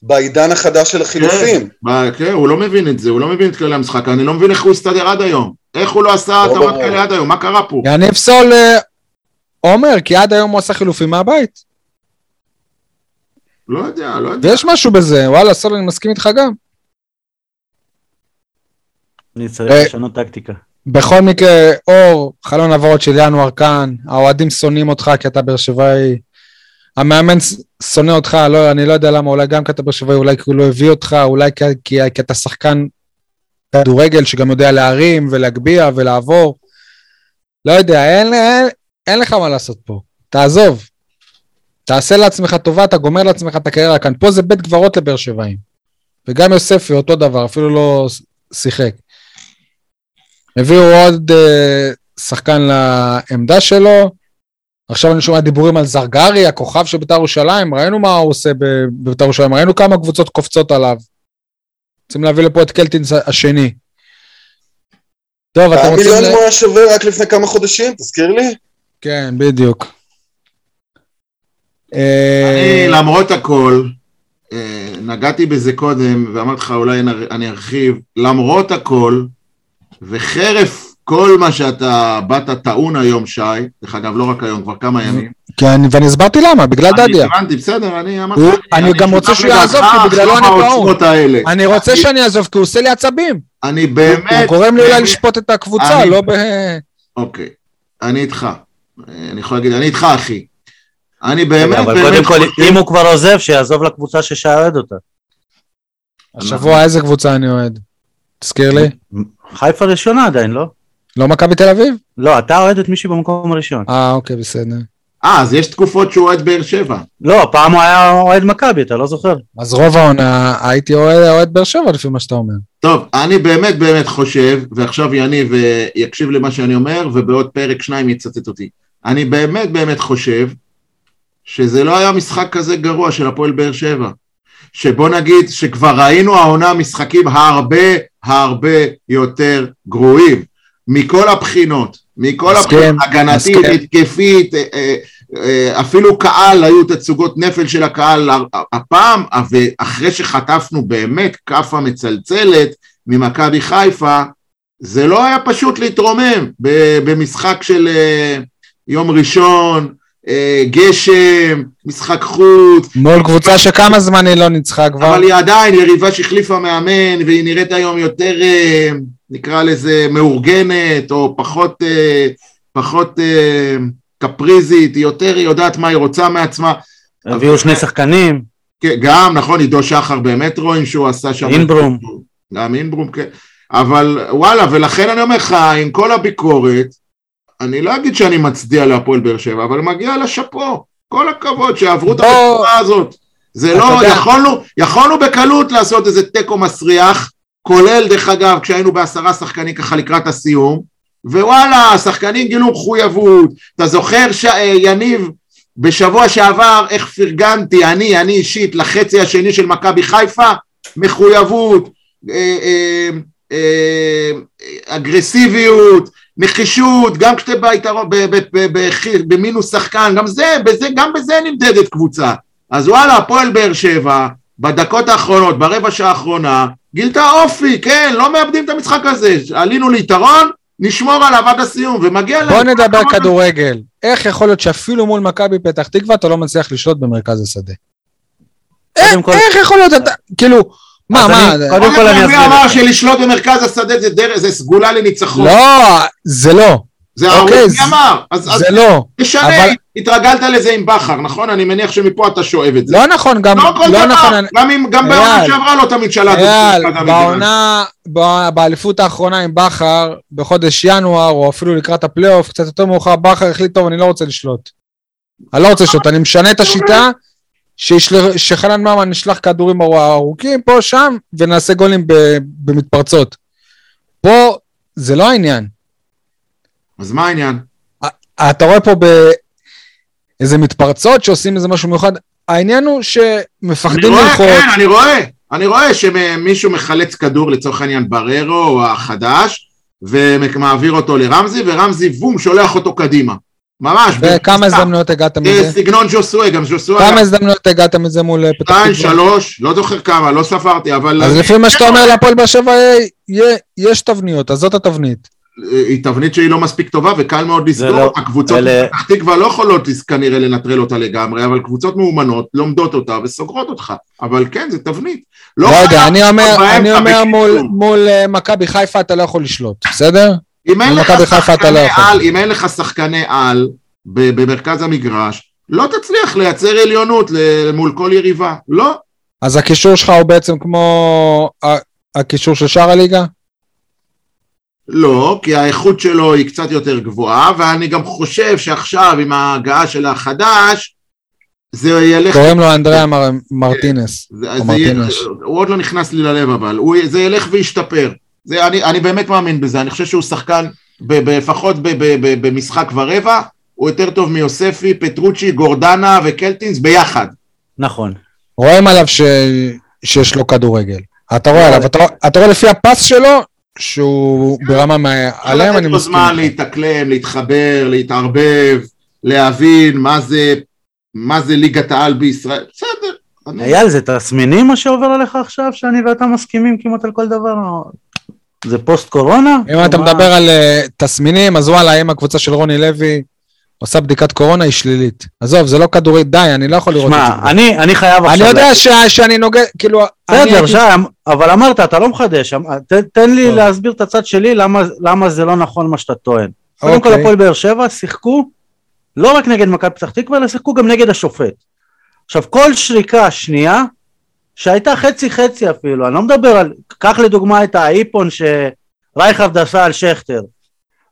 בעידן החדש של החילופים. ב- כן, הוא לא מבין את זה, הוא לא מבין את כללי המשחק, אני לא מבין איך הוא הסתדר עד היום. איך הוא לא עשה לא התאמות ברור. כאלה עד היום, מה קרה פה? יניב סול אה, אומר, כי עד היום הוא עשה חילופים מהבית. לא יודע, לא יודע. ויש משהו בזה, וואלה, סול, אני מסכים איתך גם. אני צריך אה, לשנות טקטיקה. בכל מקרה, אור, חלון העברות של ינואר כאן, האוהדים שונאים אותך כי אתה באר שבעי, המאמן שונא אותך, לא, אני לא יודע למה, אולי גם כי אתה שבעי, אולי כי הוא לא הביא אותך, אולי כי, כי, כי אתה שחקן כדורגל שגם יודע להרים ולהגביה ולעבור. לא יודע, אין, אין, אין לך מה לעשות פה, תעזוב. תעשה לעצמך טובה, אתה גומר לעצמך את הקריירה כאן. פה זה בית קברות לבאר שבעים. וגם יוספי, אותו דבר, אפילו לא שיחק. הביאו עוד אה, שחקן לעמדה שלו. עכשיו אני שומע דיבורים על זרגרי, הכוכב של בית"ר ירושלים, ראינו מה הוא עושה ב- בבית"ר ירושלים, ראינו כמה קבוצות קופצות עליו. רוצים להביא לפה את קלטינס השני. טוב, אתם רוצים... מיליונים ל- הוא היה שווה רק לפני כמה חודשים? תזכיר לי. כן, בדיוק. אה, אני, למרות הכל, אה, נגעתי בזה קודם, ואמרתי לך, אולי אני ארחיב, למרות הכל, וחרף כל מה שאתה באת טעון היום, שי, דרך אגב, לא רק היום, כבר כמה ימים. כן, ואני הסברתי למה, בגלל דדיה. אני הבנתי, בסדר, אני אמרתי... הוא- אני גם רוצה שהוא יעזוב, כי בגללו אך אני לא טעון. אני רוצה שאני אעזוב, כי הוא עושה לי עצבים. אני באמת... הוא גורם לי אולי לשפוט את הקבוצה, אני- לא ב... אוקיי, אני איתך. אני יכול להגיד, אני איתך, אחי. אני באמת אבל באמת קודם כל, חושב- אם הוא כבר עוזב, שיעזוב לקבוצה ששי אוהד אותה. השבוע איזה קבוצה אני אוהד? תזכיר לי. חיפה ראשונה עדיין, לא? לא מכבי תל אביב? לא, אתה אוהד את מישהי במקום הראשון. אה, אוקיי, בסדר. אה, אז יש תקופות שהוא אוהד באר שבע. לא, פעם הוא היה אוהד מכבי, אתה לא זוכר? אז רוב העונה הייתי אוהד באר שבע לפי מה שאתה אומר. טוב, אני באמת באמת חושב, ועכשיו יניב יקשיב למה שאני אומר, ובעוד פרק שניים יצטט אותי. אני באמת באמת חושב שזה לא היה משחק כזה גרוע של הפועל באר שבע. שבוא נגיד שכבר ראינו העונה משחקים הרבה הרבה יותר גרועים. מכל הבחינות, מכל הבחינות, הגנתית. התקפית, אה, אה, אה, אפילו קהל, היו תצוגות נפל של הקהל. הפעם, ואחרי שחטפנו באמת כאפה מצלצלת ממכבי חיפה, זה לא היה פשוט להתרומם במשחק של יום ראשון, גשם, משחק חוץ, מול קבוצה שכמה זמן היא לא ניצחה כבר. אבל היא עדיין יריבה שהחליפה מאמן, והיא נראית היום יותר, נקרא לזה, מאורגנת, או פחות, אה, פחות אה, קפריזית, היא יותר, היא יודעת מה היא רוצה מעצמה. הביאו שני שחקנים, כן, גם, נכון, עידו שחר באמת רואים שהוא עשה שם... אינברום. גם אינברום, כן. אבל וואלה, ולכן אני אומר לך, עם כל הביקורת, אני לא אגיד שאני מצדיע להפועל באר שבע, אבל מגיע לה שאפו. כל הכבוד שעברו את. התקופה הזאת. זה לא, יכולנו, יכולנו בקלות לעשות איזה תיקו מסריח, כולל דרך אגב כשהיינו בעשרה שחקנים ככה לקראת הסיום, ווואלה, השחקנים גילו מחויבות. אתה זוכר, ש... אה, בשבוע שעבר, איך פרגנתי, אני, אני אישית, לחצי השני של מכבי חיפה, מחויבות, אה, אה, אגרסיביות, נחישות, גם כשאתה ביתרון, במינוס שחקן, גם זה, בזה, גם בזה נמדדת קבוצה. אז וואלה, הפועל באר שבע, בדקות האחרונות, ברבע שעה האחרונה, גילתה אופי, כן, לא מאבדים את המשחק הזה, עלינו ליתרון, נשמור עליו עד הסיום, ומגיע להם... בוא נדבר. כדורגל. איך יכול להיות שאפילו מול מכבי פתח תקווה אתה לא מצליח לשלוט במרכז השדה? איך כל- איך יכול להיות אתה, כאילו, מה, מה, קודם כל אני מי אסביר אמר לך. שלשלוט במרכז השדה זה סגולה לניצחון? לא, זה לא, זה אוקיי, ההוא, זה- מי אמר? אז אז זה לא. תשנה, אבל- התרגלת לזה עם בכר, נכון? אני מניח שמפה אתה שואב את זה. לא נכון, גם, לא כל לא נכון, דבר, אני- גם אם- גם בעונה שעברה לא תמיד שלטת. אייל. בעונה, ב- באליפות האחרונה עם בכר, בחודש ינואר, או אפילו לקראת הפלייאוף, קצת יותר מאוחר, בכר החליט, טוב, אני לא רוצה לשלוט. אני לא רוצה לשלוט, אני משנה את השיטה, שישל- שחנן ממן ישלח כדורים ארוכים פה, שם, ונעשה גולים ב- במתפרצות. פה, זה לא העניין. אז מה העניין? אתה רואה פה באיזה מתפרצות שעושים איזה משהו מיוחד, העניין הוא אני שמפחדים רואה, ללחוץ. כן, אני רואה. אני רואה שמישהו מחלץ כדור לצורך העניין בררו או החדש, ומעביר אותו לרמזי, ורמזי בום, שולח אותו קדימה. ממש. וכמה. הזדמנויות הגעת אה, מזה? סגנון ז'וסואה, גם ז'וסואה. כמה הזדמנויות הגעת מזה מול אה, פתח שתיים, תקווה? שלוש, לא זוכר כמה, לא ספרתי, אבל... אז לפי מה שאתה אומר להפועל באר שבע, אה, יש תבניות, אז זאת התבנית. היא תבנית שהיא לא מספיק טובה וקל מאוד לסגור, לא- הקבוצות אלה- בפתח תקווה לא יכולות כנראה לנטרל אותה לגמרי, אבל קבוצות מאומנות לומדות אותה וסוגרות אותך, אבל כן, זה תבנית. לא יודע, חייב אני אומר, אני אומר מול-. מול אה, מכבי חיפה אתה לא יכול לשלוט, בסדר? אם אין לך לא שחקני. על, אם אין לך שחקני על ב- במרכז המגרש, לא תצליח לייצר עליונות מול כל יריבה, לא. אז הקישור שלך הוא בעצם כמו הקישור של שאר הליגה? לא, כי האיכות שלו היא קצת יותר גבוהה, ואני גם חושב שעכשיו עם ההגעה של החדש, זה ילך קוראים לו אנדריאה מר- מרטינס. זה, או זה יהיה, מרטינש. הוא עוד לא נכנס לי ללב אבל, הוא, זה ילך וישתפר. זה, אני, אני באמת מאמין בזה, אני חושב שהוא שחקן, לפחות במשחק ורבע, הוא יותר טוב מיוספי, פטרוצ'י, גורדנה וקלטינס ביחד. נכון. רואים עליו ש... שיש לו כדורגל. אתה רואה עליו, אתה, אתה רואה לפי הפס שלו, שהוא ברמה מעליהם, אני לתת לו מסכים. זמן. להתאקלם, להתחבר, להתערבב, להבין מה זה, מה זה ליגת העל בישראל, בסדר. אייל, זה תסמינים מה שעובר עליך עכשיו, שאני ואתה מסכימים כמעט על כל דבר? זה פוסט קורונה? אם אתה? מדבר על אה, תסמינים, אז וואלה, אם הקבוצה של רוני לוי עושה בדיקת קורונה, היא שלילית. עזוב, זה לא כדורי, די, אני לא יכול לראות את זה. שמע, אני, אני חייב עכשיו... אני יודע ש- שאני נוגע, כאילו... בסדר, שי, אבל אמרת, אתה לא מחדש. אמ- ת- תן לי טוב. להסביר את הצד שלי, למה- למה זה לא נכון מה שאתה טוען. קודם כל, אוקיי. הפועל באר שבע שיחקו לא רק נגד מכבי פתח תקווה, אלא שיחקו גם נגד השופט. עכשיו, כל שריקה שנייה, שהייתה חצי חצי אפילו, אני לא מדבר על, קח לדוגמה את האיפון שרייכרד עשה על שכטר.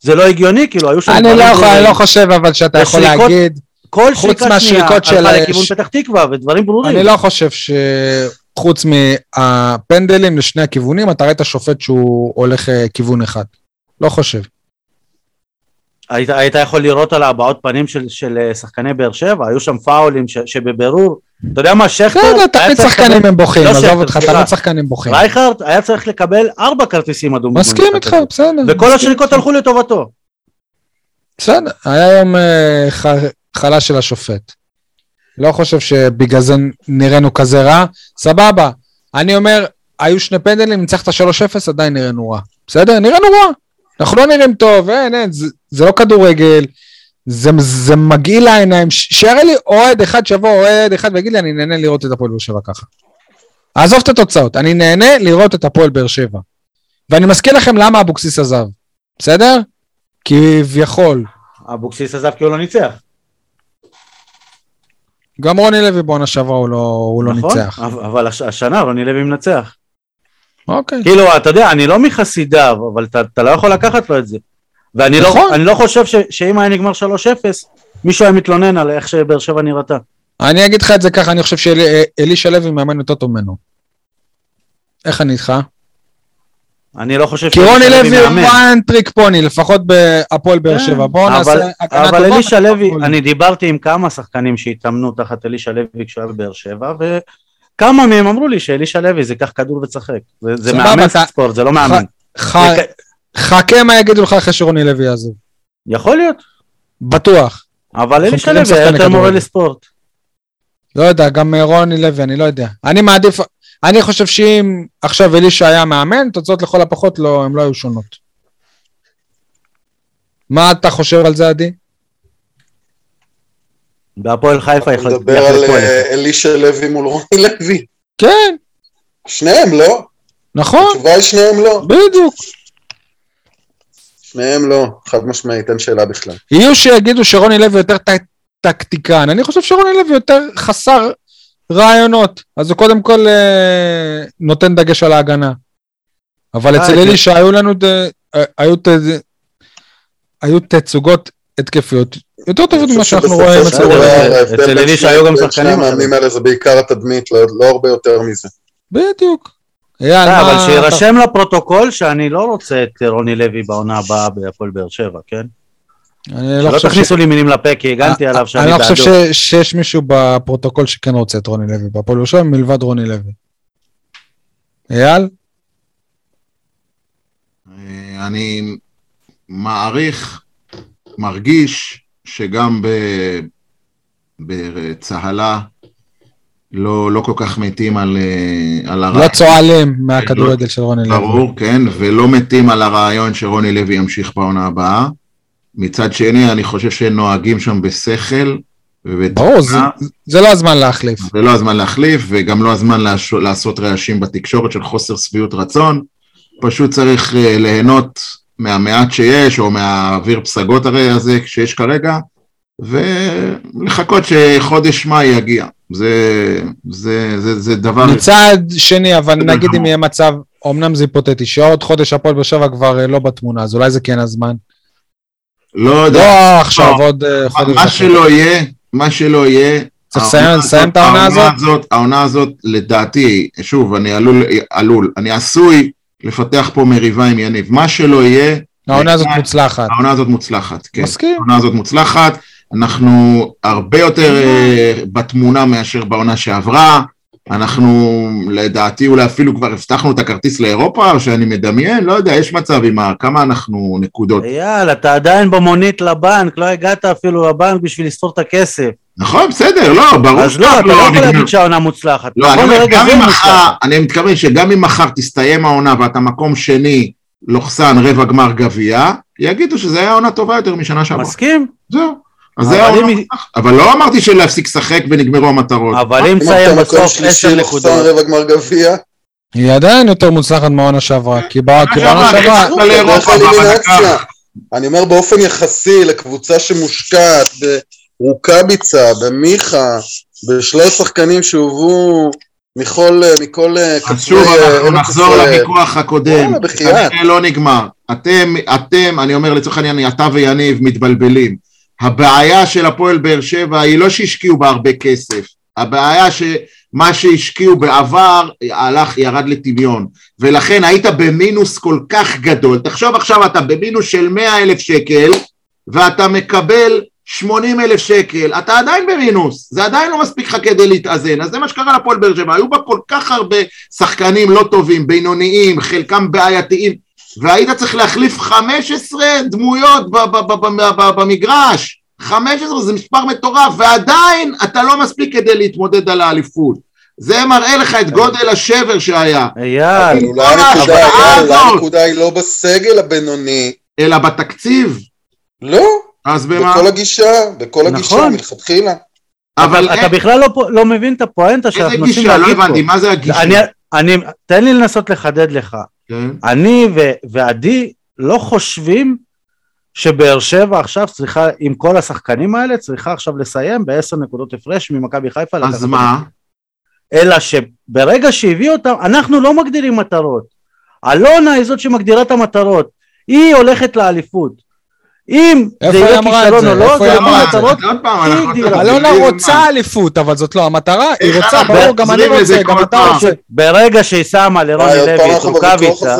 זה לא הגיוני, כאילו, היו שם... אני לא יכול-. אני לא חושב אבל שאתה יכול להגיד, כל חוץ שריקה שנייה מהשריקות של- הלכה לכיוון ש- פתח תקווה, ודברים ברורים. אני לא חושב שחוץ מהפנדלים לשני הכיוונים, אתה רואה את השופט שהוא הולך אה, כיוון אחד. לא חושב. היית, היית יכול לראות על הבעות פנים של, של אה, שחקני באר שבע, היו שם פאולים ש, שבבירור, אתה יודע מה, שכטר, בסדר, היה תמיד שחקנים הם בוכים, לא עזוב אותך. תמיד שחקנים בוכים. רייכרד היה צריך לקבל ארבע כרטיסים אדומים. מסכים איתך. בסדר. וכל השריקות. הלכו לטובתו. בסדר, היה יום אה, ח- חלש של השופט. לא חושב שבגלל זה נראינו כזה רע. סבבה, אני אומר, היו שני פנדלים, ניצחת 3-0, עדיין נראינו רע. בסדר? נראינו רע. אנחנו לא נראים טוב, אין, אין, זה, זה לא כדורגל, זה, זה מגעיל לעיניים. שיראה לי אוהד אחד, שיבוא אוהד אחד ויגיד לי, אני נהנה לראות את הפועל באר שבע ככה. עזוב את התוצאות, אני נהנה לראות את הפועל באר שבע. ואני מזכיר לכם למה אבוקסיס עזב, בסדר? כביכול. אבוקסיס עזב כי הוא לא ניצח. גם רוני לוי בעונה שעברה הוא לא, הוא לא נכון? ניצח. אבל אבל הש- השנה רוני לוי מנצח. אוקיי. כאילו, אתה יודע, אני לא מחסידיו, אבל אתה, אתה לא יכול לקחת לו את זה. ואני נכון. לא, לא חושב ש, שאם היה נגמר 3-0, מישהו היה מתלונן על איך שבאר שבע נראתה. אני אגיד לך את זה ככה, אני חושב שאלישע לוי מאמן יותר טוב ממנו. איך אני איתך? אני לא חושב כי רוני לוי הוא. one trick pony, לפחות בהפועל באר כן, שבע. בואו אבל- נעשה הגנה אבל טובה. אלישע לוי. אני דיברתי עם כמה שחקנים שהתאמנו תחת אלישע לוי כשהוא היה בבאר שבע, וכמה מהם אמרו לי שאלישע לוי זה קח כדור וצחק. זה, מאמן אתה- ספורט, זה לא מאמן. ח- זה כ- חכה מה יגידו לך אחרי שרוני לוי יעזוב. יכול להיות, בטוח. אבל אלישע לוי היה יותר מורה. לספורט. לא יודע, גם רוני לוי, אני לא יודע. אני מעדיף, אני חושב שאם עכשיו אלישע היה מאמן, תוצאות לכל הפחות לא, הן לא היו שונות. מה אתה חושב על זה, עדי? בהפועל חיפה אתה יכול- מדבר על יחלקו אה. אלישע לוי מול רוני לוי. כן, שניהם לא. נכון, התשובה היא שניהם לא. בדיוק. שניהם לא. חד משמעית, אין שאלה בכלל. יהיו שיגידו שרוני לוי יותר טקטיקן, אני חושב שרוני לוי יותר חסר רעיונות, אז הוא קודם כל אה, נותן דגש על ההגנה. אבל אה, אצל אלישע היו לנו, אה, היו תצוגות התקפיות יותר טובות ממה שאנחנו רואים אצל אלישע שני- היו גם שחקנים המאמנים. האלה זה בעיקר התדמית, לא לא הרבה יותר מזה. בדיוק. אה, אבל שיירשם לפרוטוקול שאני לא רוצה את רוני לוי בעונה הבאה בהפועל באר שבע, כן? אני לא תכניסו לי מילים לפה כי הגנתי עליו שאני אני לא בעדו. חושב שיש מישהו בפרוטוקול שכן רוצה את רוני לוי בהפועל באר שבע מלבד רוני לוי. אייל? אה, אני מעריך, מרגיש שגם ב- בצהלה לא, לא כל כך מתים על, אה, על לא הרעיון, צוהלים מהכדורגל של רוני לוי. ברור, כן, ולא מתים על הרעיון שרוני לוי ימשיך בעונה הבאה. מצד שני, אני חושב שנוהגים שם בשכל. ברור, זה- זה לא הזמן להחליף. זה לא הזמן להחליף, וגם לא הזמן לעש- לעשות רעשים בתקשורת של חוסר שביעות רצון. פשוט צריך אה, ליהנות מהמעט שיש, או מהאוויר פסגות הרי הזה שיש כרגע, ולחכות שחודש מאי יגיע. זה, זה, זה, זה דבר... מצד שני, אבל נגיד אם. יהיה מצב, אמנם זה היפותטי, שעוד חודש הפועל באר שבע כבר אה, לא בתמונה, אז אולי זה כן הזמן. לא יודע, לא עכשיו, לא. עוד אה, חודש. מה. שלא יהיה, מה שלא יהיה, צריך לסיים- את העונה? הזאת, העונה הזאת, לדעתי, שוב, אני עלול, עלול, אני עשוי לפתח פה מריבה עם יניב. מה שלא יהיה, העונה הזאת בעיניי, מוצלחת. העונה הזאת מוצלחת, כן. מסכים. העונה הזאת מוצלחת, אנחנו הרבה יותר אה, בתמונה מאשר בעונה שעברה, אנחנו לדעתי אולי אפילו כבר הבטחנו את הכרטיס לאירופה, או שאני מדמיין, לא יודע, יש מצב עם ה- כמה אנחנו נקודות. אייל, אתה עדיין במונית לבנק, לא הגעת אפילו לבנק בשביל לספור את הכסף. נכון, בסדר, לא, ברור אז לא, אתה לא יכול נגמר. להגיד שהעונה מוצלחת. לא, אני אומר, גם אם מחר. אני מתכוון שגם אם מחר תסתיים העונה ואתה מקום שני, לוחסן רבע גמר גביע, יגידו שזו הייתה עונה טובה יותר משנה שעברה. מסכים? זהו. אז אבל אם. אבל לא אמרתי שלהפסיק לשחק ונגמרו המטרות. אבל אם מקום בסוף עשר נקודות, רבע גמר גביע, היא עדיין יותר מוצלחת מהעונה שעברה, כי בע- כי בעונה שעברה. לקח. אני אומר באופן יחסי לקבוצה שמושקעת ברוקאביצה, במיכה, בשלל שחקנים שהובאו מכל, מכל אז שוב אה, אנחנו נחזור. לוויכוח הקודם, בחייאת. לא נגמר. אתם, אתם, אני אומר לצורך העניין, אתה ויניב מתבלבלים. הבעיה של הפועל באר שבע היא לא שהשקיעו בה הרבה כסף, הבעיה שמה שהשקיעו בעבר הלך, ירד לטמיון, ולכן היית במינוס כל כך גדול. תחשוב עכשיו, אתה במינוס של 100 אלף שקל, ואתה מקבל 80 אלף שקל, אתה עדיין במינוס, זה עדיין לא מספיק לך כדי להתאזן, אז זה מה שקרה לפועל באר שבע, היו בה כל כך הרבה שחקנים לא טובים, בינוניים, חלקם בעייתיים, והיית צריך להחליף 15 דמויות במגרש, 15 זה מספר מטורף, ועדיין אתה לא מספיק כדי להתמודד על האליפות. זה מראה לך את גודל השבר שהיה, אייל, אולי כל הנקודה- היא לא בסגל הבינוני, אלא בתקציב, לא, אז במה? בכל הגישה, בכל הגישה נכון. מלכתחילה. אבל אתה בכלל לא פה- לא מבין את הפואנטה איזה שאנחנו מנסים גישה? לא להגיד הבנתי, פה. מה זה הגישה? אני- אני, תן לי לנסות לחדד לך. כן. אני ו- ועדי לא חושבים שבאר שבע עכשיו צריכה, עם כל השחקנים האלה, צריכה עכשיו לסיים בעשר נקודות הפרש ממכבי חיפה. אז מה? אלא שברגע שהביאו אותם, אנחנו לא מגדירים מטרות. אלונה היא זאת שמגדירה את המטרות. היא הולכת לאליפות. אם זה יהיה כישלון זה? או לא, זה אנחנו... הגדירה. אלונה רוצה? אליפות, אבל זאת לא המטרה, היא רוצה, ברור, גם אני רוצה, גם אתה? רוצה. ברגע שהיא שמה לרוני אה, לוי את רוקאביצה.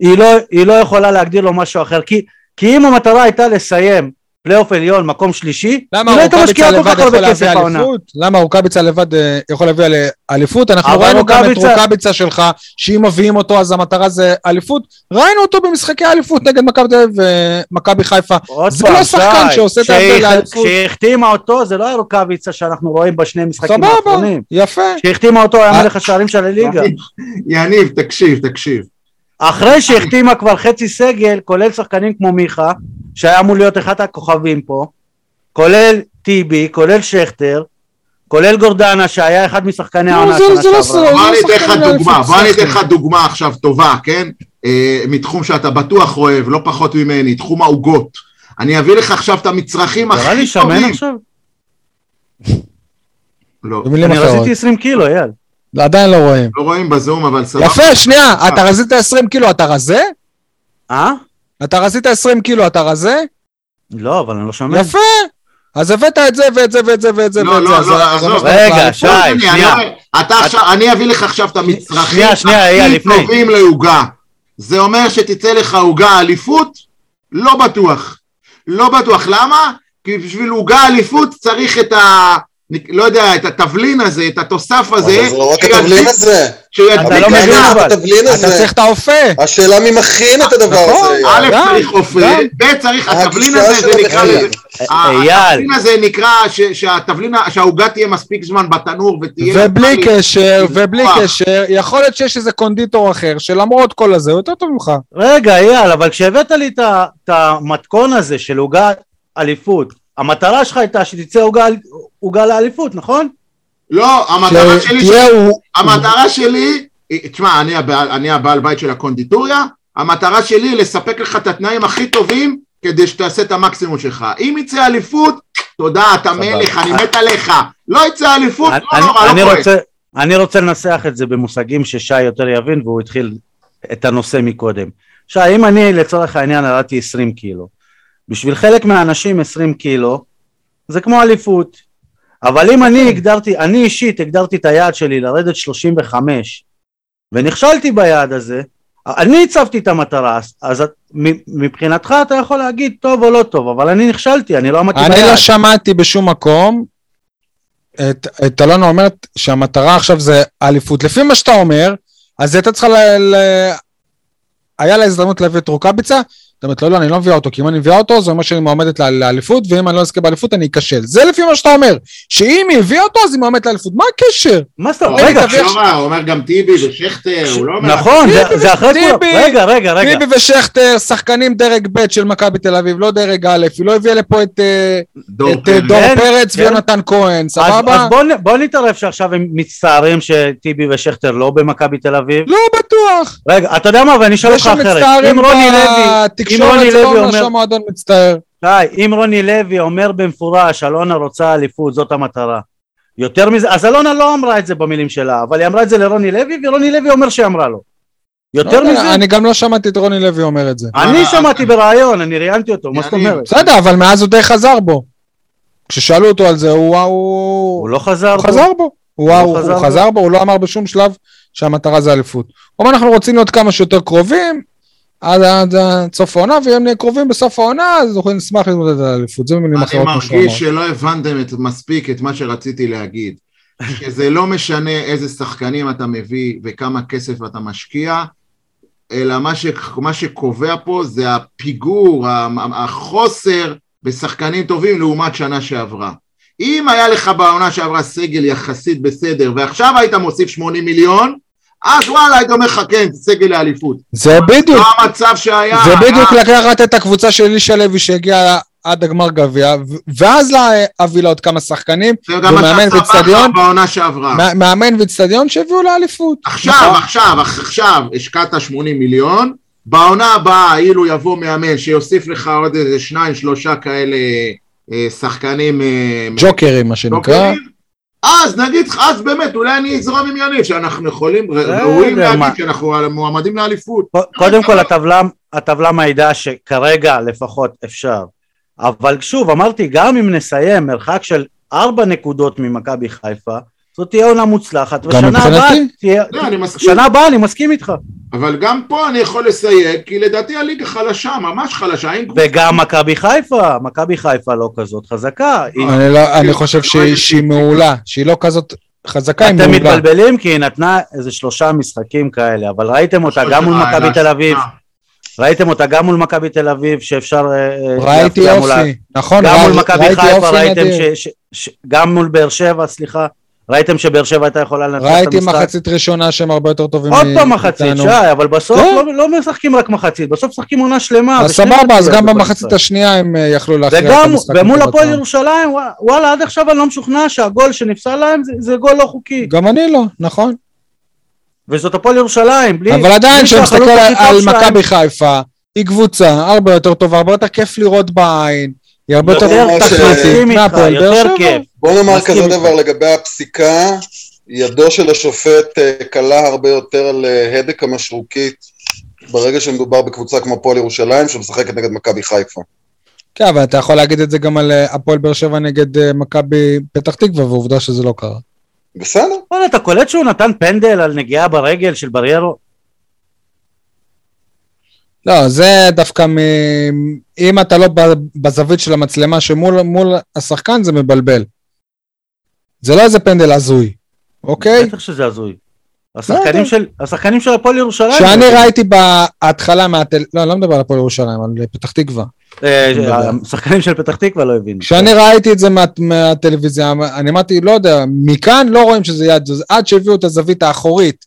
היא לא, היא לא יכולה להגדיר לו משהו אחר, כי, כי אם המטרה הייתה לסיים פלייאוף עליון, מקום שלישי, למה לא רוקאביצה לבד כך הרבה יכול כסף להביא בעונה. אליפות? למה רוקאביצה לבד אה, יכול להביא אל- אליפות? אנחנו ראינו גם את רוקאביצה- שלך, שאם מביאים אותו אז המטרה זה אליפות. ראינו אותו במשחקי אליפות נגד מכבי תל אביב ומכבי חיפה. עוד זה לא שחקן שעושה את ההבדל לאליפות. כשהיא החתימה אותו, זה לא היה רוקאביצה שאנחנו רואים בשני משחקים סבבה, האחרונים. יפה. כשהיא החתימה אותו, היה אה. מלך השערים של הליגה. יניב, תקשיב, תקשיב. אחרי שהחתימה כבר חצי סגל, כולל שחקנים כמו מיכה, שהיה אמור להיות אחד הכוכבים פה, כולל טיבי, כולל שכטר, כולל גורדנה, שהיה אחד משחקני לא, העונה זה- שנה זה לא שעברה. סוד. בוא אני אתן לך שחקן דוגמה, בוא אני אתן. לך דוגמה עכשיו טובה, כן? אה, מתחום שאתה בטוח אוהב, לא פחות ממני, תחום העוגות. אני אביא לך עכשיו את המצרכים נראה לי הכי שמן טובים. עכשיו? לא, אני. רציתי 20 קילו, אייל. עדיין לא רואים. לא רואים בזום, אבל סבבה. יפה, שנייה, אתה רזית 20 קילו, אתה רזה? אה? אתה רזית 20 קילו, אתה רזה? לא, אבל אני לא שומע. יפה. אז הבאת את זה ואת זה ואת זה ואת זה לא, ואת לא, לא, עזוב. רגע, שי, לא, שנייה. אני- אתה עכשיו, אני אביא לך עכשיו את המצרכים שנייה, שנייה, אייל, הכי לפני. טובים לעוגה. זה אומר שתצא לך עוגה אליפות? לא בטוח. לא בטוח. למה? כי בשביל עוגה אליפות צריך את ה... לא יודע, את התבלין הזה, את התוסף הזה. אבל זה לא רק התבלין הזה. שידביק אתה לא את מבין, ה- אבל. את התבלין אתה הזה. צריך את האופה. השאלה מי מכין את הדבר נכון, הזה. א' צריך אופה. ב' צריך, התבלין הגישה הזה זה נקרא התבלין. לזה, ה- אייל. התבלין הזה נקרא שהתבלין, שהעוגה תהיה מספיק זמן בתנור ותהיה... ובלי קשר, ובלי. קשר, יכול להיות שיש איזה קונדיטור אחר, שלמרות כל הזה, הוא יותר טוב ממך. רגע, אייל, אבל כשהבאת לי את המתכון הזה של עוגה אליפות, המטרה שלך הייתה שתצא עוגה- לאליפות, נכון? לא, המטרה שלי... המטרה שלי, תשמע, אני הבעל, אני הבעל בית של הקונדיטוריה, המטרה שלי היא לספק לך את התנאים הכי טובים כדי שתעשה את המקסימום שלך. אם יצא אליפות, תודה, אתה מלך, אני מת עליך. לא יצא אליפות, לא נורא, אני לא. רוצה- אני רוצה לנסח את זה במושגים ששי יותר יבין, והוא התחיל את הנושא מקודם. שי, אם אני לצורך העניין ירדתי 20 קילו, בשביל חלק מהאנשים 20 קילו זה כמו אליפות. אבל אם אני הגדרתי, אני אישית הגדרתי את היעד שלי לרדת 35, ונכשלתי ביעד הזה, אני הצבתי את המטרה, אז- את- מבחינתך אתה יכול להגיד טוב או לא טוב, אבל אני נכשלתי, אני לא עמדתי אני ביעד. לא שמעתי בשום מקום את, את אלונה אומרת שהמטרה עכשיו זה אליפות. לפי מה שאתה אומר, אז הייתה צריכה ל... ל... היה לה הזדמנות להביא את רוקאביצה, זאת אומרת, לא, לא, אני לא מביאה אותו, כי אם אני מביאה אותו, זה אומר שאני מועמדת לאליפות, ואם אני לא אזכה באליפות, אני אכשל. זה לפי מה שאתה אומר, שאם היא הביאה אותו, אז היא מועמדת לאליפות. מה הקשר? מה זאת אומרת? רגע, הוא אומר גם טיבי ושכטר, הוא לא אומר... נכון, זה- אחרי כולם. טיבי. רגע, רגע, רגע. טיבי ושכטר, שחקנים דרג ב' של מכבי תל אביב, לא דרג א', היא לא הביאה לפה את, אה, דור את אה, פרץ. כן, כן. ויונתן כהן, סבבה? אז בוא נתערב שעכשיו הם מצטערים שטיבי ושכטר לא במכבי תל אביב. לא בטוח. רגע, אתה יודע מה, ואני אשאל זה אותך אחרת. שמצטערים אם רוני לוי, אם בתקשורת, רוני זה לא לוי אומר שהמועדון מצטער. די, אם רוני לוי אומר במפורש, אלונה רוצה אליפות, זאת המטרה. יותר מזה, אז אלונה לא אמרה את זה במילים שלה, אבל היא אמרה את זה לרוני לוי, ורוני לוי אומר שהיא אמרה לו. יותר לא מזה, אני גם לא שמעתי את רוני לוי אומר את זה. אני אה, שמעתי בריאיון, אני ראיינתי אותו, מה זאת אומרת? בסדר, אבל מאז הוא די חזר בו. כששאלו אותו על זה, הוא הוא הוא- לא חזר הוא בו. חזר בו. הוא לא הוא- חזר הוא בו. חזר בו, הוא לא אמר בשום שלב שהמטרה זה אליפות. הוא אמר, אנחנו רוצים להיות כמה שיותר קרובים עד סוף העונה, ואם נהיה קרובים בסוף העונה, אז אנחנו נשמח להתמודד על האליפות. זה במילים אני אחרות שהוא מרגיש. שלא הבנתם את, מספיק את מה שרציתי להגיד. שזה לא משנה איזה שחקנים אתה מביא וכמה כסף אתה משקיע, אלא מה, ש, מה שקובע פה זה הפיגור, החוסר בשחקנים טובים לעומת שנה שעברה. אם היה לך בעונה שעברה סגל יחסית בסדר, ועכשיו היית מוסיף 80 מיליון, אז וואלה, היית אומר לך, כן, סגל לאליפות. זה בדיוק, לא המצב שהיה. זה בדיוק היה- לקחת את הקבוצה של אלישע לוי שהגיעה עד הגמר גביע, ואז להביא לה עוד כמה שחקנים, זה ומאמן? בכר בעונה שעברה. מא- מאמן ואיצטדיון שהביאו לאליפות. עכשיו, נכון? עכשיו, עכשיו, השקעת 80 מיליון, בעונה הבאה, אילו יבוא מאמן שיוסיף לך עוד איזה שניים, שלושה כאלה אה, שחקנים... אה, ג'וקרים, מה שנקרא. אז נגיד, לך, אז באמת, אולי אני אזרום עם יניב, שאנחנו יכולים, ראויים? להגיד שאנחנו מועמדים לאליפות. קודם כל הטבלה, מעידה שכרגע לפחות אפשר. אבל שוב, אמרתי, גם אם נסיים מרחק של ארבע נקודות ממכבי חיפה, זאת תהיה עונה מוצלחת, ושנה הבאה. לא, אני מסכים, שנה הבאה אני מסכים איתך. אבל גם פה אני יכול לסייג, כי לדעתי הליגה חלשה, ממש חלשה, וגם מכבי חיפה, מכבי חיפה לא כזאת חזקה. אני לא- אני חושב שהיא- מעולה, שהיא לא כזאת חזקה, היא אתם מעולה. מתבלבלים כי היא נתנה איזה שלושה משחקים כאלה, אבל ראיתם אותה גם מול מכבי תל אביב, ראיתם אותה גם מול מכבי תל אביב, שאפשר... אה, אה, ראיתי. יופי, נכון, גם מול מכבי חיפה ראיתם נדיר. ש... ש... ש... גם מול באר שבע, סליחה, ראיתם שבאר שבע הייתה יכולה לנצח את ראיתי המשחק. מחצית ראשונה שהם הרבה יותר טובים עוד פעם מאיתנו. מחצית, שי, אבל בסוף כן. לא, לא משחקים רק מחצית, בסוף משחקים עונה שלמה. אז סבבה, אז גם במחצית. השנייה הם אה, יכלו להכריע את וגם, המשחק. ומול לטובתם. הפועל ירושלים, ווא- וואלה, עד עכשיו אני לא משוכנע שהגול שנפסל להם זה, זה גול לא חוקי. גם אני לא, נכון. וזאת הפועל ירושלים, בלי... אבל עדיין, כשאני מסתכל על מכבי חיפה, היא קבוצה הרבה יותר טובה, הרבה יותר כיף לראות בעין, היא הרבה יותר תחרותית מסכים איתך, מהפועל באר שבע. בוא נאמר כזה. דבר לגבי הפסיקה, ידו של השופט אה, קלה הרבה יותר על אה, הדק המשרוקית ברגע שמדובר בקבוצה כמו הפועל ירושלים שמשחקת נגד מכבי חיפה. כן, אבל אתה יכול להגיד את זה גם על אה, הפועל באר שבע נגד אה, מכבי פתח תקווה, ועובדה שזה לא קרה. בסדר, וואלה, אתה קולט שהוא נתן פנדל על נגיעה ברגל של בריירו? לא, זה דווקא מ... אם אתה לא בזווית של המצלמה שמול מול השחקן, זה מבלבל. זה לא איזה פנדל הזוי, אוקיי? בטח שזה הזוי. השחקנים לא, של, השחקנים של הפועל ירושלים. שאני ראיתי בהתחלה מהטל... לא, אני לא מדבר על הפועל ירושלים, על פתח תקווה. אה, השחקנים של פתח תקווה לא הבינו. כשאני ראיתי את זה מה, מהטלוויזיה, אני אמרתי, לא יודע, מכאן לא רואים שזה יד, זו, עד שהביאו את הזווית האחורית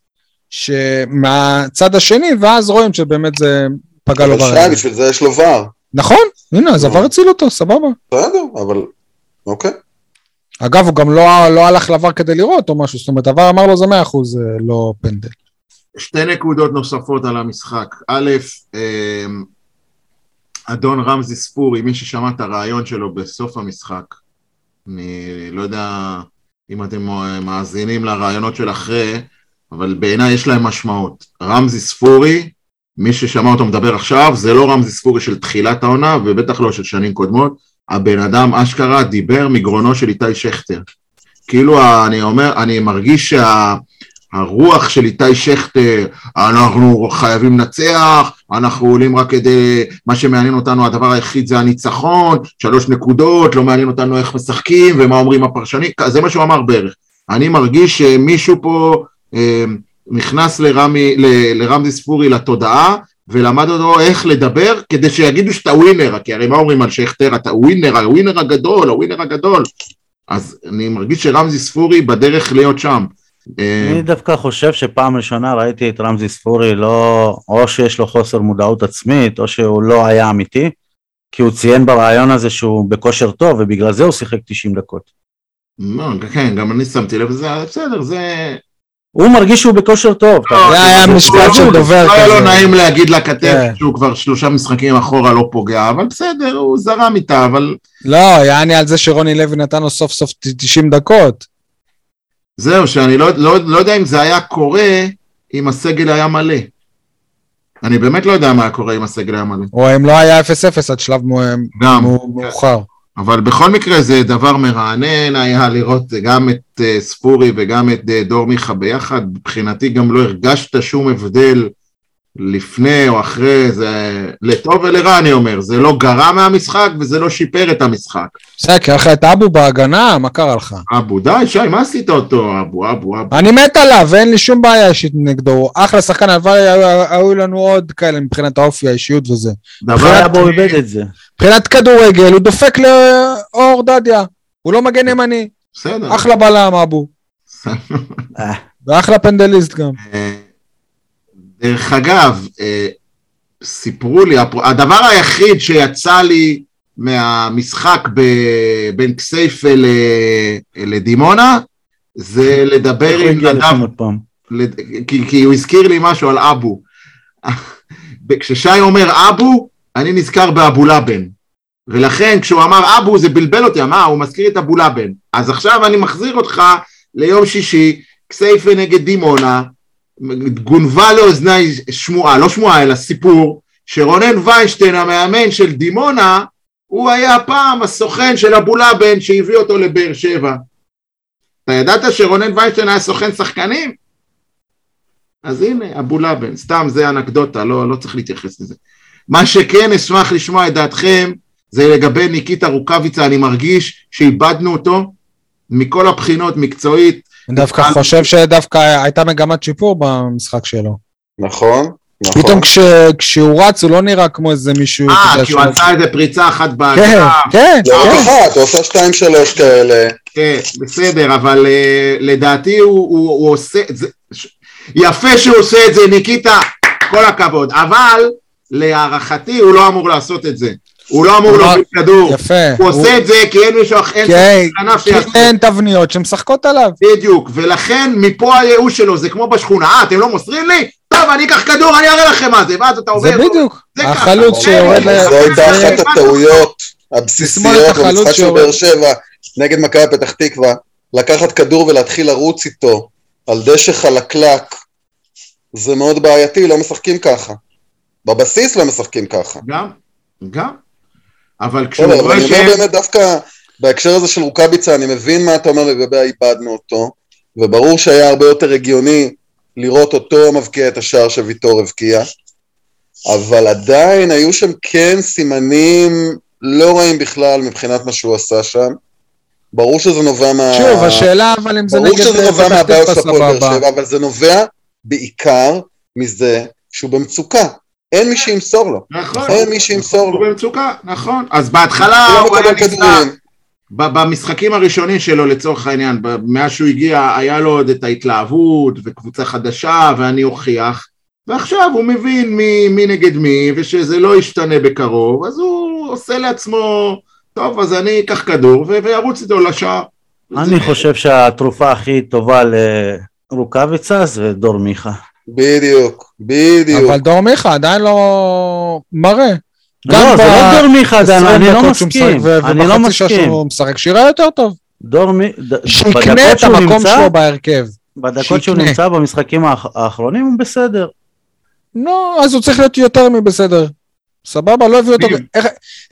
שמהצד השני, ואז רואים שבאמת זה פגע לו אבל ברגל. בשביל זה יש לו ור. נכון, הנה, אז עבר הציל אותו, סבבה. בסדר, אבל אוקיי. אגב, הוא גם לא, לא הלך לעבר כדי לראות או משהו, זאת אומרת, עבר אמר לו זה מאה אחוז אה, לא פנדל. שתי נקודות נוספות על המשחק. א', אמ, אדון רמזי ספורי, מי ששמע את הרעיון שלו בסוף המשחק, אני לא יודע אם אתם מאזינים לרעיונות של אחרי, אבל בעיניי יש להם משמעות. רמזי ספורי, מי ששמע אותו מדבר עכשיו, זה לא רמזי ספורי של תחילת העונה, ובטח לא של שנים קודמות. הבן אדם אשכרה דיבר מגרונו של איתי שכטר. כאילו, אני אומר, אני מרגיש שה... הרוח של איתי שכטר, אנחנו חייבים לנצח, אנחנו עולים רק כדי, מה שמעניין אותנו, הדבר היחיד זה הניצחון, שלוש נקודות, לא מעניין אותנו איך משחקים ומה אומרים הפרשנים, זה מה שהוא אמר בערך. אני מרגיש שמישהו פה נכנס לרמי, לרמזי ספורי לתודעה, ולמד אותו איך לדבר כדי שיגידו שאתה ווינר, כי הרי מה אומרים על שכטר, אתה ווינר, הווינר הגדול, הווינר הגדול. אז אני מרגיש שרמזי ספורי בדרך להיות שם. אה, אני דווקא חושב שפעם ראשונה ראיתי את רמזי ספורי לא, או שיש לו חוסר מודעות עצמית, או שהוא לא היה אמיתי, כי הוא ציין ברעיון הזה שהוא בכושר טוב, ובגלל זה הוא שיחק 90 דקות. לא, כן, גם אני שמתי לב לזה, בסדר, זה... הוא מרגיש שהוא בכושר טוב. לא, זה היה משפט של דובר כזה. לא היה לו נעים להגיד לכתף כן. שהוא כבר שלושה משחקים אחורה לא פוגע, אבל בסדר, הוא זרם איתה, אבל... לא, יעני על זה שרוני לוי נתן לו סוף סוף 90 דקות. זהו, שאני לא, לא, לא יודע אם זה היה קורה אם הסגל היה מלא. אני באמת לא יודע מה היה קורה אם הסגל היה מלא. או אם לא היה 0-0 עד שלב גם, מאוחר. אבל בכל מקרה זה דבר מרענן היה לראות גם את uh, ספורי וגם את uh, דור מיכה ביחד, מבחינתי גם לא הרגשת שום הבדל לפני או אחרי, זה לטוב ולרע אני אומר, זה לא גרע מהמשחק וזה לא שיפר את המשחק. בסדר, קרא לך את אבו בהגנה, מה קרה לך? אבו, די, שי, מה עשית אותו? אבו, אבו, אבו. אני מת עליו, ואין לי שום בעיה אישית נגדו, אחלה שחקן, הלוואי היו לנו עוד כאלה מבחינת האופי, האישיות וזה. דבר אבו איבד את זה. מבחינת כדורגל, הוא דופק לאור דדיה, הוא לא מגן ימני. בסדר. אחלה בלם, אבו. ואחלה פנדליסט גם. דרך אגב, אה, סיפרו לי, הדבר היחיד שיצא לי מהמשחק בין כסייפה לדימונה, זה לדבר עם נדב, כי, כי הוא הזכיר לי משהו על אבו. כששי אומר אבו, אני נזכר באבו לבן. ולכן כשהוא אמר אבו זה בלבל אותי, אמר הוא מזכיר את אבו לבן. אז עכשיו אני מחזיר אותך ליום שישי, כסייפה נגד דימונה, גונבה לאוזניי שמועה, לא שמועה אלא סיפור, שרונן ויינשטיין המאמן של דימונה, הוא היה פעם הסוכן של אבולאבן שהביא אותו לבאר שבע. אתה ידעת שרונן ויינשטיין היה סוכן שחקנים? אז הנה, אבולאבן, סתם זה אנקדוטה, לא, לא צריך להתייחס לזה. מה שכן אשמח לשמוע את דעתכם, זה לגבי ניקיטה רוקאביצה, אני מרגיש שאיבדנו אותו מכל הבחינות, מקצועית, אני דווקא חושב שדווקא הייתה מגמת שיפור במשחק שלו. נכון. נכון. פתאום כש, כשהוא רץ הוא לא נראה כמו איזה מישהו... אה, כי הוא עשה איזה פריצה אחת בהגנה. כן, כן. לא, כן. אחת, הוא עושה שתיים שלוש כאלה. כן, בסדר, אבל uh, לדעתי הוא, הוא, הוא עושה... זה, יפה שהוא עושה את זה, ניקיטה, כל הכבוד. אבל להערכתי הוא לא אמור לעשות את זה. הוא לא אמור להוביל כדור. יפה. הוא עושה את זה כי אין מישהו אחר, אין כי אין תבניות שמשחקות עליו. בדיוק, ולכן מפה הייאוש שלו, זה כמו בשכונה, אה, אתם לא מוסרים לי? טוב, אני אקח כדור, אני אראה לכם מה זה, ואז אתה עובר... זה בדיוק, החלוץ שיורד ל... זו הייתה אחת הטעויות הבסיסיות במשחק של באר שבע נגד מכבי פתח תקווה, לקחת כדור ולהתחיל לרוץ איתו על דשא חלקלק, זה מאוד בעייתי, לא משחקים ככה. בבסיס לא משחקים ככה. גם, גם. אבל כשהוא רואה ש... אני אומר באמת דווקא בהקשר הזה של רוקאביצה, אני מבין מה אתה אומר לגבי האיבדנו אותו, וברור שהיה הרבה יותר הגיוני לראות אותו מבקיע את השער שוויטור הבקיע, אבל עדיין היו שם כן סימנים לא רעים בכלל מבחינת מה שהוא עשה שם. ברור שזה נובע מה... שוב, השאלה אבל אם זה נגד... ברור שזה נובע מהבעיות של הפועל באר שבע, אבל זה נובע בעיקר מזה שהוא במצוקה. אין מי שימסור לו. נכון. אין מי שימסור לו. הוא במצוקה, נכון. אז בהתחלה הוא היה נפצע. במשחקים הראשונים שלו לצורך העניין, מאז שהוא הגיע היה לו עוד את ההתלהבות וקבוצה חדשה ואני אוכיח ועכשיו הוא מבין מי, מי נגד מי ושזה לא ישתנה בקרוב אז הוא עושה לעצמו טוב אז אני אקח כדור וארוץ איתו לשער. אני זה... חושב שהתרופה הכי טובה לרוקאביצה זה דור מיכה. בדיוק, בדיוק. אבל דור מיכה עדיין לא מראה. לא, זה לא דור מיכה, אני לא מסכים, אני לא מסכים. שהוא משחק שירה יותר טוב. דור מיכה, שיקנה את המקום שלו בהרכב. בדקות שהוא נמצא במשחקים האחרונים הוא בסדר. לא, אז הוא צריך להיות יותר מבסדר. סבבה, לא הביאו אותו,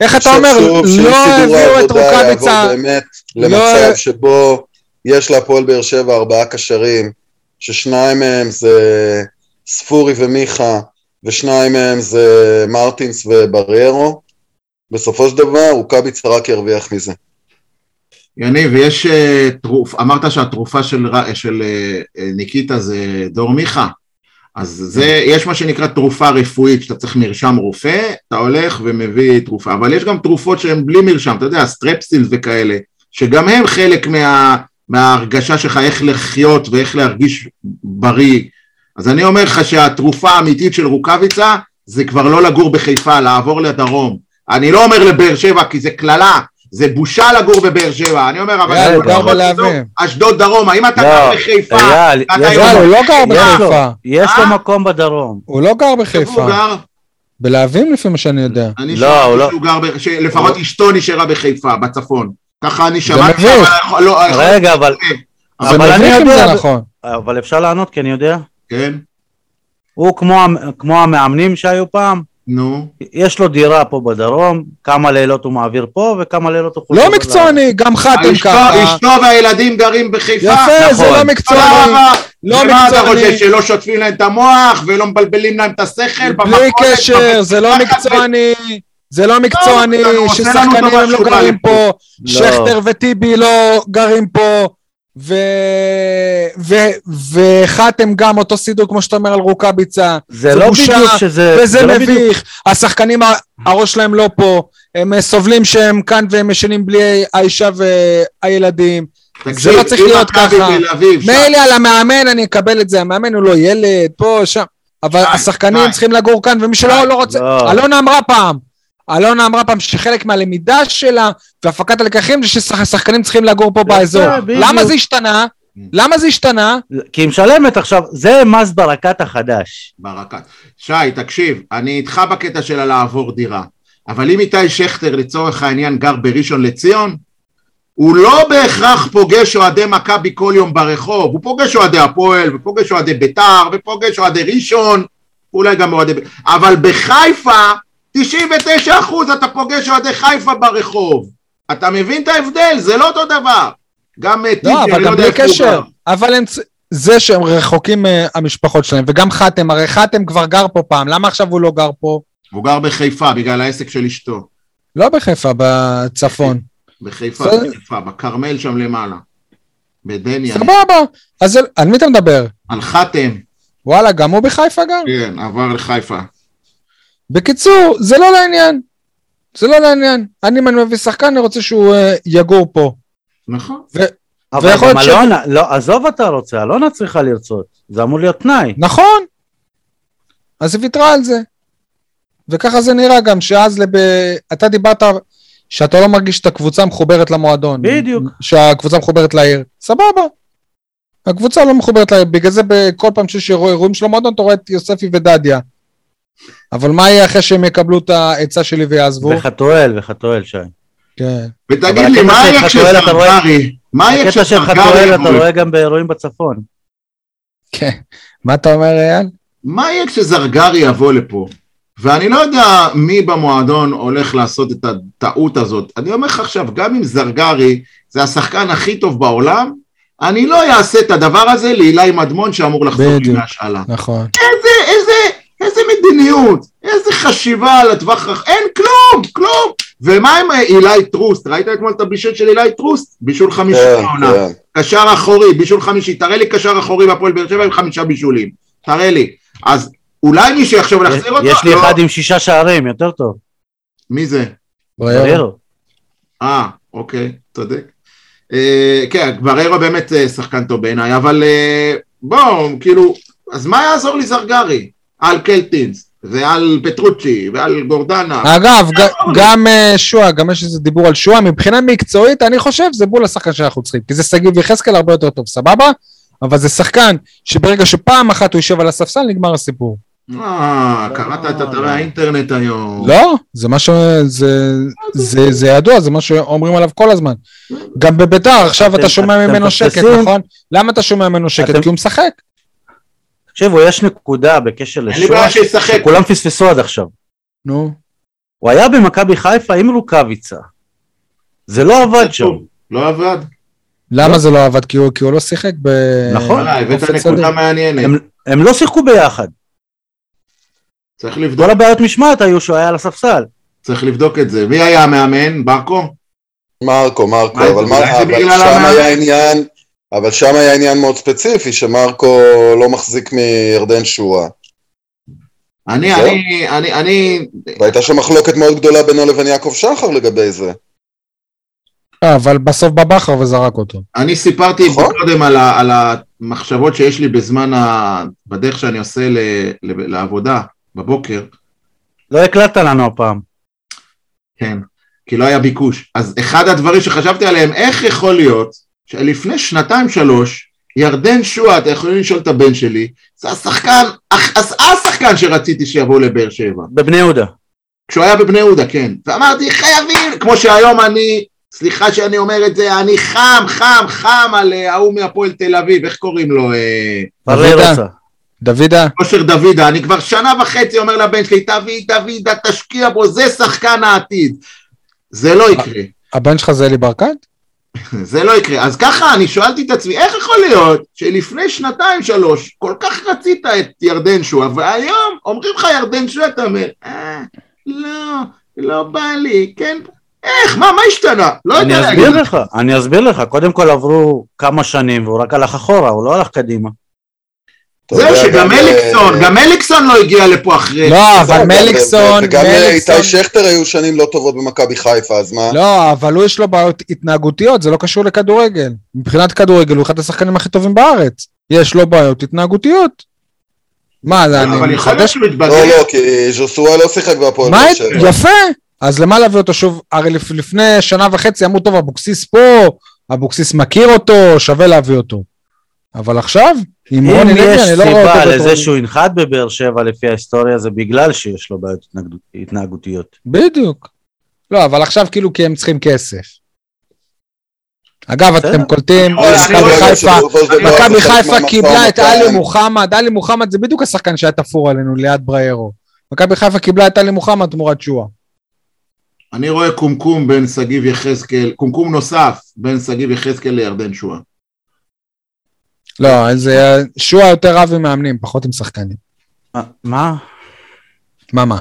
איך אתה אומר, לא הביאו את רוקאביצה. באמת למצב שבו יש להפועל באר שבע ארבעה קשרים, ששניים מהם זה ספורי ומיכה, ושניים מהם זה מרטינס ובריירו, בסופו של דבר רוקאביצה רק ירוויח מזה. יניב, יש אה, תרוף, אמרת שהתרופה של, של אה, אה, ניקיטה זה דור מיכה, אז זה, יש מה שנקרא תרופה רפואית, שאתה צריך מרשם רופא, אתה הולך ומביא תרופה, אבל יש גם תרופות שהן בלי מרשם, אתה יודע, סטרפסיל וכאלה, שגם הם חלק מה, מההרגשה שלך איך לחיות ואיך להרגיש בריא. אז אני אומר לך שהתרופה האמיתית של רוקאביצה זה כבר לא לגור בחיפה, לעבור לדרום. אני לא אומר לבאר שבע כי זה קללה, זה בושה לגור בבאר שבע, אני אומר, אבל... אייל, זה הוא גר לא- בלהבים. אשדוד דרום, האם אתה לא, גר בחיפה? לו- הוא לא גר יש לו- בחיפה. יש לו אה? מקום בדרום. הוא לא גר בחיפה. גר? בלהבים לפי מה שאני יודע. אני לא, הוא לא- שהוא גר, ב- שלפחות אשתו נשארה בחיפה, בצפון. ככה אני שמעתי. אבל לא, רגע, אבל זה אבל אני יודע- נכון. אבל אפשר לענות כי אני יודע. כן, הוא כמו כמו המאמנים שהיו פעם, נו. יש לו דירה פה בדרום, כמה לילות הוא מעביר פה וכמה לילות הוא חוזר. לא. מקצועני, גם חתם ככה. אשתו והילדים גרים בחיפה. יפה, זה נכון. לא תודה מקצועני. לא ומה אתה מקצועני. חושב, שלא שוטפים להם את המוח ולא מבלבלים להם את השכל? בלי קשר, זה לא מקצועני. זה לא מקצועני, לא, עושה לנו ששחקנים הם לא גרים. פה, לא. שכטר וטיבי לא גרים פה, ו... ו... וחתם גם אותו סידור כמו שאתה אומר על רוקאביצה, זה זה לא בדיוק שזה... וזה לא מביך, השחקנים הראש שלהם לא פה, הם אה, סובלים שהם כאן והם ישנים בלי האישה והילדים, זה לא צריך להיות ככה. מילא על המאמן אני אקבל את זה, המאמן הוא לא ילד, פה, שם, אבל השחקנים. צריכים לגור כאן, ומי שלא לא רוצה, לא. אלונה אמרה פעם, אלונה אמרה פעם שחלק מהלמידה שלה והפקת הלקחים זה ששחקנים צריכים לגור פה באזור. למה זה השתנה? למה זה השתנה? כי היא משלמת עכשיו, זה מס ברקת החדש. ברקת. שי, תקשיב, אני איתך בקטע של הלעבור דירה, אבל אם איתי שכטר לצורך העניין גר בראשון לציון, הוא לא בהכרח פוגש אוהדי מכבי כל יום ברחוב, הוא פוגש אוהדי הפועל, ופוגש אוהדי ביתר, ופוגש אוהדי ראשון, אולי גם אוהדי... אבל בחיפה, 99 אחוז אתה פוגש אוהדי חיפה ברחוב. אתה מבין את ההבדל? זה לא אותו דבר. גם אה, לא, אני אבל לא גם יודע בלי איפה הוא קשר. אבל הם... זה שהם רחוקים מהמשפחות שלהם, וגם חתם, הרי חתם כבר גר פה פעם, למה עכשיו הוא לא גר פה? הוא גר בחיפה בגלל העסק של אשתו. לא בחיפה, בצפון. בחיפה. בחיפה, בכרמל שם למעלה. בדניה. סבבה. אז על מי אתה מדבר? על חתם, וואלה, גם הוא בחיפה גר? כן, עבר לחיפה. בקיצור, זה לא לעניין. זה לא לעניין. אני, אם אני מביא שחקן, אני רוצה שהוא אה, יגור פה. נכון. אבל ויכול גם ש- אלונה, לא, עזוב אתה רוצה, אלונה צריכה לרצות. זה אמור להיות תנאי. נכון. אז היא ויתרה על זה. וככה זה נראה גם, שאז לב... אתה דיברת שאתה לא מרגיש את הקבוצה מחוברת למועדון. בדיוק. שהקבוצה מחוברת לעיר. סבבה. הקבוצה לא מחוברת לעיר, בגלל זה בכל פעם שיש אירוע- אירועים של המועדון, אתה רואה את יוספי ודדיה. אבל מה יהיה אחרי שהם יקבלו את העצה שלי ויעזבו? וחתואל, וחתואל, שי. כן. ותגיד לי, מה יהיה חתואל, אתה רואה- כשזרגרי? מה יהיה הקטע של חתואל אתה? רואה גם באירועים בצפון. כן. מה אתה אומר, אייל? מה יהיה כשזרגרי יבוא לפה? ואני לא יודע מי במועדון הולך לעשות את הטעות הזאת. אני אומר לך עכשיו, גם אם זרגרי זה השחקן הכי טוב בעולם, אני לא אעשה את הדבר הזה לאילי מדמון שאמור לחזור לי. מהשאלה. נכון. איזה, איזה, איזה מדיניות, איזה חשיבה על הטווח הרחב, אין כלום, כלום. ומה עם אה, אילי טרוסט? ראית אתמול את הבישול של אילי טרוסט? בישול חמישי כן, בעונה. כן. קשר אחורי, בישול חמישי, תראה לי קשר אחורי בהפועל באר שבע עם חמישה בישולים, תראה לי. אז אולי מישהו יחשוב להחזיר אותו? יש לי לא. אחד עם שישה שערים, יותר טוב. מי זה? בריירו. בריירו. אה, אוקיי, צודק. אה, כן, בררו באמת אה, שחקן טוב בעיניי, אבל אה, בואו, כאילו, אז מה יעזור לי זרגרי? על קלטינס, ועל פטרוצ'י, ועל גורדנה. אגב, ג- גם אה, שועה, גם יש איזה דיבור על שועה, מבחינה מקצועית, אני חושב זה בול השחקן שאנחנו צריכים, כי זה שגיב יחזקאל הרבה יותר טוב, סבבה? אבל זה שחקן שברגע שפעם אחת הוא יושב על הספסל, נגמר הסיפור. אה, קראת את אתרי האינטרנט היום. לא, זה מה ש... זה, זה, זה ידוע, זה מה שאומרים עליו כל הזמן. גם בביתר, עכשיו אתה שומע ממנו שקט. נכון? למה אתה שומע ממנו שקט? כי הוא משחק. תקשיבו, יש נקודה בקשר שישחק. שכולם פספסו עד עכשיו. נו. הוא היה במכבי חיפה עם רוקאביצה. זה לא עבד שם. לא עבד. למה לא. זה לא עבד? כי הוא כי הוא לא שיחק ב... נכון. הבאת נקודה. מעניינת. הם, הם לא שיחקו ביחד. צריך לבדוק, כל הבעיות משמעת היו שהוא היה על הספסל. צריך לבדוק את זה. מי היה המאמן? ברקו? מרקו, מרקו, מה, אבל, זה אבל שם? היה עניין, אבל שם היה עניין מאוד ספציפי, שמרקו לא מחזיק מירדן שואה. אני, זהו? אני, אני, אני, והייתה שם מחלוקת מאוד גדולה בינו לבין יעקב שחר לגבי זה. אה, אבל בסוף בא בכר וזרק אותו. אני סיפרתי נכון. קודם על, ה, על המחשבות שיש לי בזמן, ה, בדרך שאני עושה ל, ל, לעבודה בבוקר, לא הקלטת לנו הפעם. כן, כי לא היה ביקוש. אז אחד הדברים שחשבתי עליהם, איך יכול להיות שלפני שנתיים שלוש, ירדן שועה, אתה יכולים לשאול את הבן שלי, זה השחקן, השחקן שרציתי שיבוא לבאר שבע. בבני יהודה. כשהוא היה בבני יהודה, כן. ואמרתי, חייבים, כמו שהיום אני, סליחה שאני אומר את זה, אני חם, חם, חם על אה, ההוא מהפועל תל אביב, איך קוראים לו? אה, דוידה. דוידה, אושר דוידה, אני כבר שנה וחצי אומר לבן שלי, תביא דוידה, תשקיע בו, זה שחקן העתיד. זה לא יקרה, הבן שלך זה אלי ברקת? זה לא יקרה. אז ככה אני שאלתי את עצמי, איך יכול להיות שלפני שנתיים שלוש כל כך רצית את ירדן שועה, והיום אומרים לך ירדן שועה, אתה אומר, אה, לא, לא בא לי, כן, איך, מה, מה השתנה? לא אני יודע אסביר להגיד. לך, אני אסביר לך. קודם כל עברו כמה שנים והוא רק הלך אחורה, הוא לא הלך קדימה. זהו, יודע, שגם גם, אליקסון, אה, גם אליקסון לא הגיע לפה אחרי. לא, אבל מליקסון, וגם אה. איתי שכטר היו שנים לא טובות במכבי חיפה, אז מה? לא, אבל הוא יש לו בעיות התנהגותיות, זה לא קשור לכדורגל. מבחינת כדורגל הוא אחד השחקנים הכי טובים בארץ. יש לו בעיות התנהגותיות. מה, זה אני מחדש? לא. לא, כי ז'וסואה לא שיחק בהפועל מה, באר שבע. יפה. אז למה להביא אותו שוב? הרי לפ- לפני שנה וחצי אמרו, טוב, אבוקסיס פה, אבוקסיס מכיר אותו, שווה להביא אותו. אבל עכשיו, עם אם רוני לוי, יש אני לא רואה אותו סיבה בתור... לזה שהוא ינחת בבאר שבע לפי ההיסטוריה, זה בגלל שיש לו בעיות התנהגותיות. בדיוק. לא, אבל עכשיו כאילו כי הם צריכים כסף. אגב. אתם קולטים, מכבי חיפה, מכבי חיפה קיבלה את. עלי מוחמד, עלי מוחמד זה בדיוק השחקן שהיה תפור עלינו ליד בריירו. מכבי חיפה קיבלה את עלי מוחמד תמורת שואה. אני רואה קומקום בין שגיב יחזקאל, קומקום נוסף בין שגיב יחזקאל לירדן שועה. לא, זה שואה יותר רב עם מאמנים, פחות עם שחקנים. מה- מה? מה?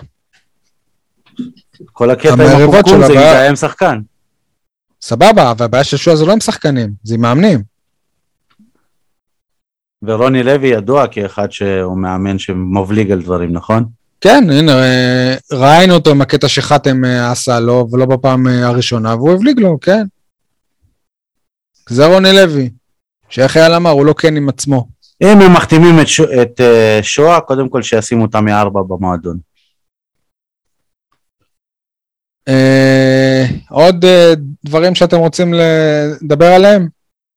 כל הקטע עם הקומקום שלו, זה הבעיה- מזהם שחקן. סבבה, אבל הבעיה של שואה זה לא עם שחקנים, זה עם מאמנים. ורוני לוי ידוע כאחד שהוא מאמן שמבליג על דברים, נכון? כן, הנה, אה, ראינו אותו עם הקטע שחתם אה, עשה לו, ולא בפעם אה, הראשונה, והוא הבליג לו, כן. זה רוני לוי, שאיך אייל אמר, הוא לא כן עם עצמו. אם הם מחתימים את, שו, את uh, שואה, קודם כל שישימו אותם מארבע במועדון. אה, עוד אה, דברים שאתם רוצים לדבר עליהם?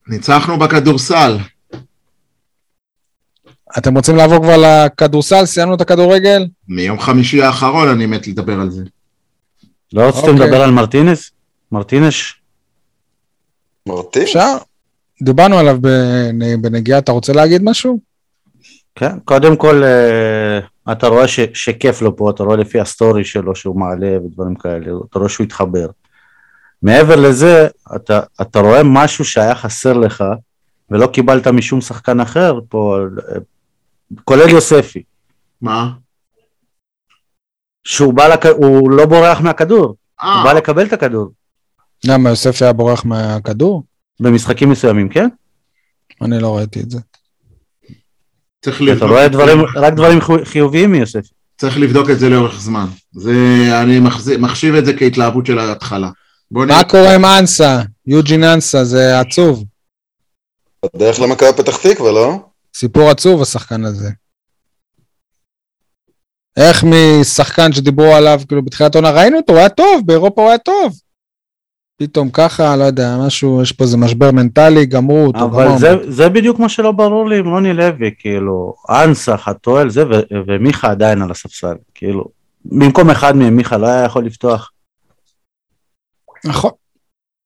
ניצחנו בכדורסל. אתם רוצים לעבור כבר לכדורסל? סיימנו את הכדורגל? מיום חמישי האחרון אני מת לדבר על זה. לא רציתם אוקיי. לדבר על מרטינס? מרטינש? מרטין? אפשר? דיברנו עליו בנ- בנגיעה, אתה רוצה להגיד משהו? כן, קודם כל uh, אתה רואה ש, שכיף לו פה, אתה רואה לפי הסטורי שלו שהוא מעלה ודברים כאלה, אתה רואה שהוא התחבר. מעבר לזה, אתה, אתה רואה משהו שהיה חסר לך ולא קיבלת משום שחקן אחר פה, אה, כולל יוספי, מה? שהוא בא, לק... הוא לא בורח מהכדור, אה, הוא בא לקבל את הכדור, למה, יוסף היה בורח מהכדור? במשחקים מסוימים, כן? אני לא ראיתי את זה. צריך אתה לבדוק רואה את זה. דברים, רק דברים חיוביים מיוספי. צריך לבדוק את זה לאורך זמן. זה, אני מחשיב את זה כהתלהבות של ההתחלה. מה קורה עם אנסה? יוג'ין אנסה, זה עצוב. בדרך למכבי פתח תקווה, לא? סיפור עצוב, השחקן הזה. איך משחקן שדיברו עליו, כאילו, בתחילת העונה, ראינו אותו, הוא היה טוב, באירופה הוא היה טוב. פתאום ככה, לא יודע, משהו, יש פה איזה משבר מנטלי, גמרו אותו, אבל. זה, זה בדיוק מה שלא ברור לי עם רוני לוי, כאילו, אנסה, חתואל, זה, ו- ומיכה עדיין על הספסל, כאילו, במקום אחד מהם מיכה לא היה יכול לפתוח. נכון,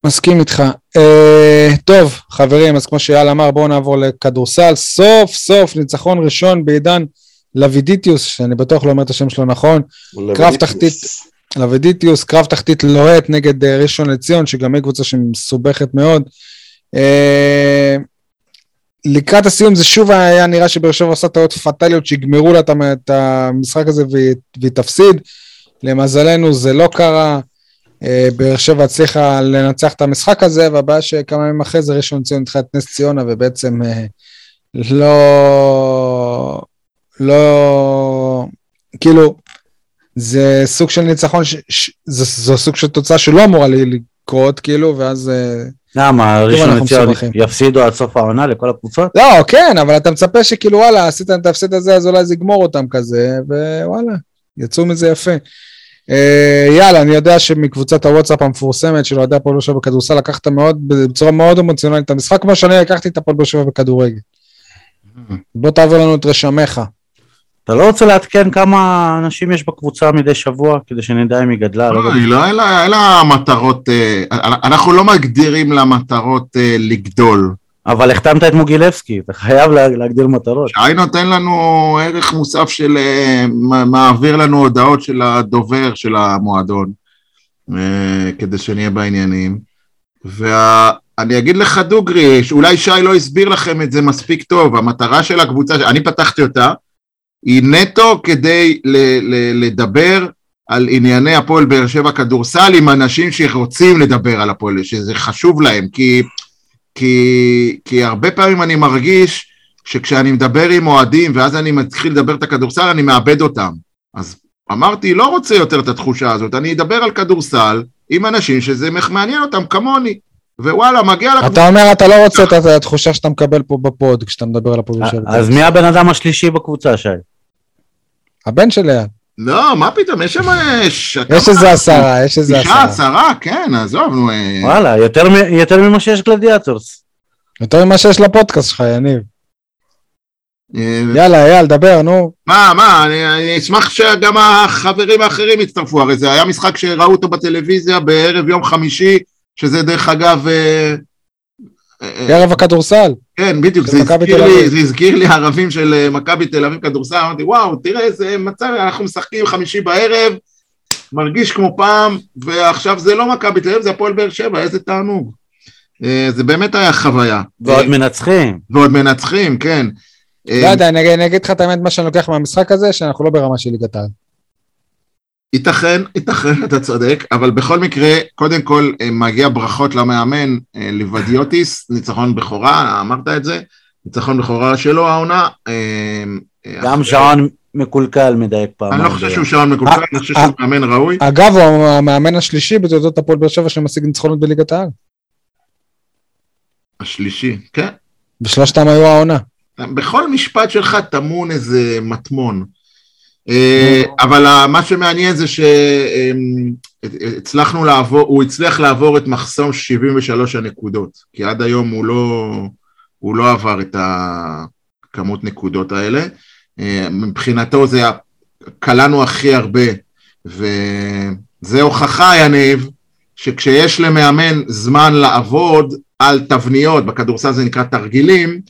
מסכים איתך. אה, טוב, חברים, אז כמו שאייל אמר, בואו נעבור לכדורסל. סוף סוף ניצחון ראשון בעידן לוידיטיוס, שאני בטוח לא אומר את השם שלו נכון, קרב תחתית. לוידיטיוס, קרב תחתית לוהט נגד אה, ראשון לציון, שגם היא קבוצה שמסובכת מאוד. אה, לקראת הסיום זה שוב היה נראה שבאר שבע עושה טעות פטאליות שיגמרו לה את המ- את המשחק הזה והיא, תפסיד. למזלנו זה לא קרה. אה, באר שבע הצליחה לנצח את המשחק הזה, והבעיה שכמה ימים אחרי זה ראשון לציון ניצחה את נס ציונה, ובעצם לא... לא... כאילו, זה סוג של ניצחון, ש... ש... זה, זו סוג של תוצאה שלא אמורה לי לקרות, כאילו, ואז... אה, למה, ראשון לציון. יפסידו עד סוף העונה לכל הקבוצות? לא, כן, אבל אתה מצפה שכאילו, וואלה, עשית את ההפסד הזה, אז אולי זה יגמור אותם כזה, ווואלה, יצאו מזה יפה. אה, יאללה, אני יודע שמקבוצת הוואטסאפ המפורסמת של אוהדי הפועל באר שבע בכדורסל, לקחת מאוד, בצורה מאוד אמוציונלית את המשחק, כמו שאני לקחתי את הפועל באר שבע בכדורגל. בוא תעבור לנו את רשמיך. אתה לא רוצה לעדכן כמה אנשים יש בקבוצה מדי שבוע, כדי שנדע אם היא גדלה? לא לא? היא לא, אין לה- מטרות, אה, אנחנו לא מגדירים לה מטרות אה, לגדול. אבל החתמת את מוגילבסקי, אתה חייב לה- להגדיל מטרות. שי נותן לנו ערך מוסף של, אה, מעביר לנו הודעות של הדובר של המועדון, כדי שנהיה בעניינים. ואני אגיד לך דוגרי, שאולי שי לא הסביר לכם את זה מספיק טוב, המטרה של הקבוצה, אני פתחתי אותה, היא נטו כדי ל- ל- לדבר על ענייני הפועל באר שבע כדורסל עם אנשים שרוצים לדבר על הפועל, שזה חשוב להם, כי, כי, כי הרבה פעמים אני מרגיש שכשאני מדבר עם אוהדים ואז אני מתחיל לדבר את הכדורסל, אני מאבד אותם. אז אמרתי, לא רוצה יותר את התחושה הזאת, אני אדבר על כדורסל עם אנשים שזה מעניין אותם כמוני. ווואלה, מגיע לקבוצה. אתה אומר, אתה לא רוצה את התחושה שאתה מקבל פה בפוד, כשאתה מדבר על הפועל באר שבע. אז מי הבן אדם השלישי בקבוצה, שי? הבן של ליד. לא, מה פתאום, יש שם... יש יש איזה עשרה, יש איזה תשעה, עשרה. עשרה, כן, עזוב, נו. אה, וואלה, יותר ממה שיש גלדיאטורס. יותר ממה שיש לפודקאסט שלך, יניב. אה, יאללה, אייל, דבר, נו. מה, מה, אני, אני אשמח שגם החברים האחרים יצטרפו, הרי זה היה משחק שראו אותו בטלוויזיה בערב יום חמישי, שזה דרך אגב... אה, אה, ערב הכדורסל. כן, בדיוק, זה הזכיר, לי. זה הזכיר לי ערבים של אה, מכבי תל אביב כדורסל, אמרתי, וואו, תראה איזה מצב, אנחנו משחקים חמישי בערב, מרגיש כמו פעם, ועכשיו זה לא מכבי תל אביב, זה הפועל באר שבע, איזה תענוג. זה באמת היה חוויה. ועוד מנצחים. ועוד מנצחים, כן. לא יודע, אני אני אגיד לך את האמת, מה שאני לוקח מהמשחק הזה, שאנחנו לא ברמה של ליגת העל. ייתכן, ייתכן, אתה צודק, אבל בכל מקרה, קודם כל אה, מגיע ברכות למאמן אה, ליבדיוטיס, ניצחון בכורה, אמרת את זה, ניצחון בכורה שלו העונה. אה, גם שעון מקולקל מדייק פעמיים. אני לא חושב. שהוא שעון מקולקל, אני חושב. שהוא מאמן ראוי. אגב, הוא המאמן השלישי בתולדות הפועל באר שבע שמשיג ניצחונות בליגת העל. השלישי, כן. ושלושתם היו העונה. בכל משפט שלך טמון איזה מטמון. אה, אבל מה שמעניין זה שהצלחנו לעבור, הוא הצליח לעבור את מחסום 73 הנקודות, כי עד היום הוא לא, הוא לא עבר את הכמות נקודות האלה. אה, מבחינתו זה, קלענו הכי הרבה, וזה הוכחה, יניב, שכשיש למאמן זמן לעבוד על תבניות, בכדורסל זה נקרא תרגילים,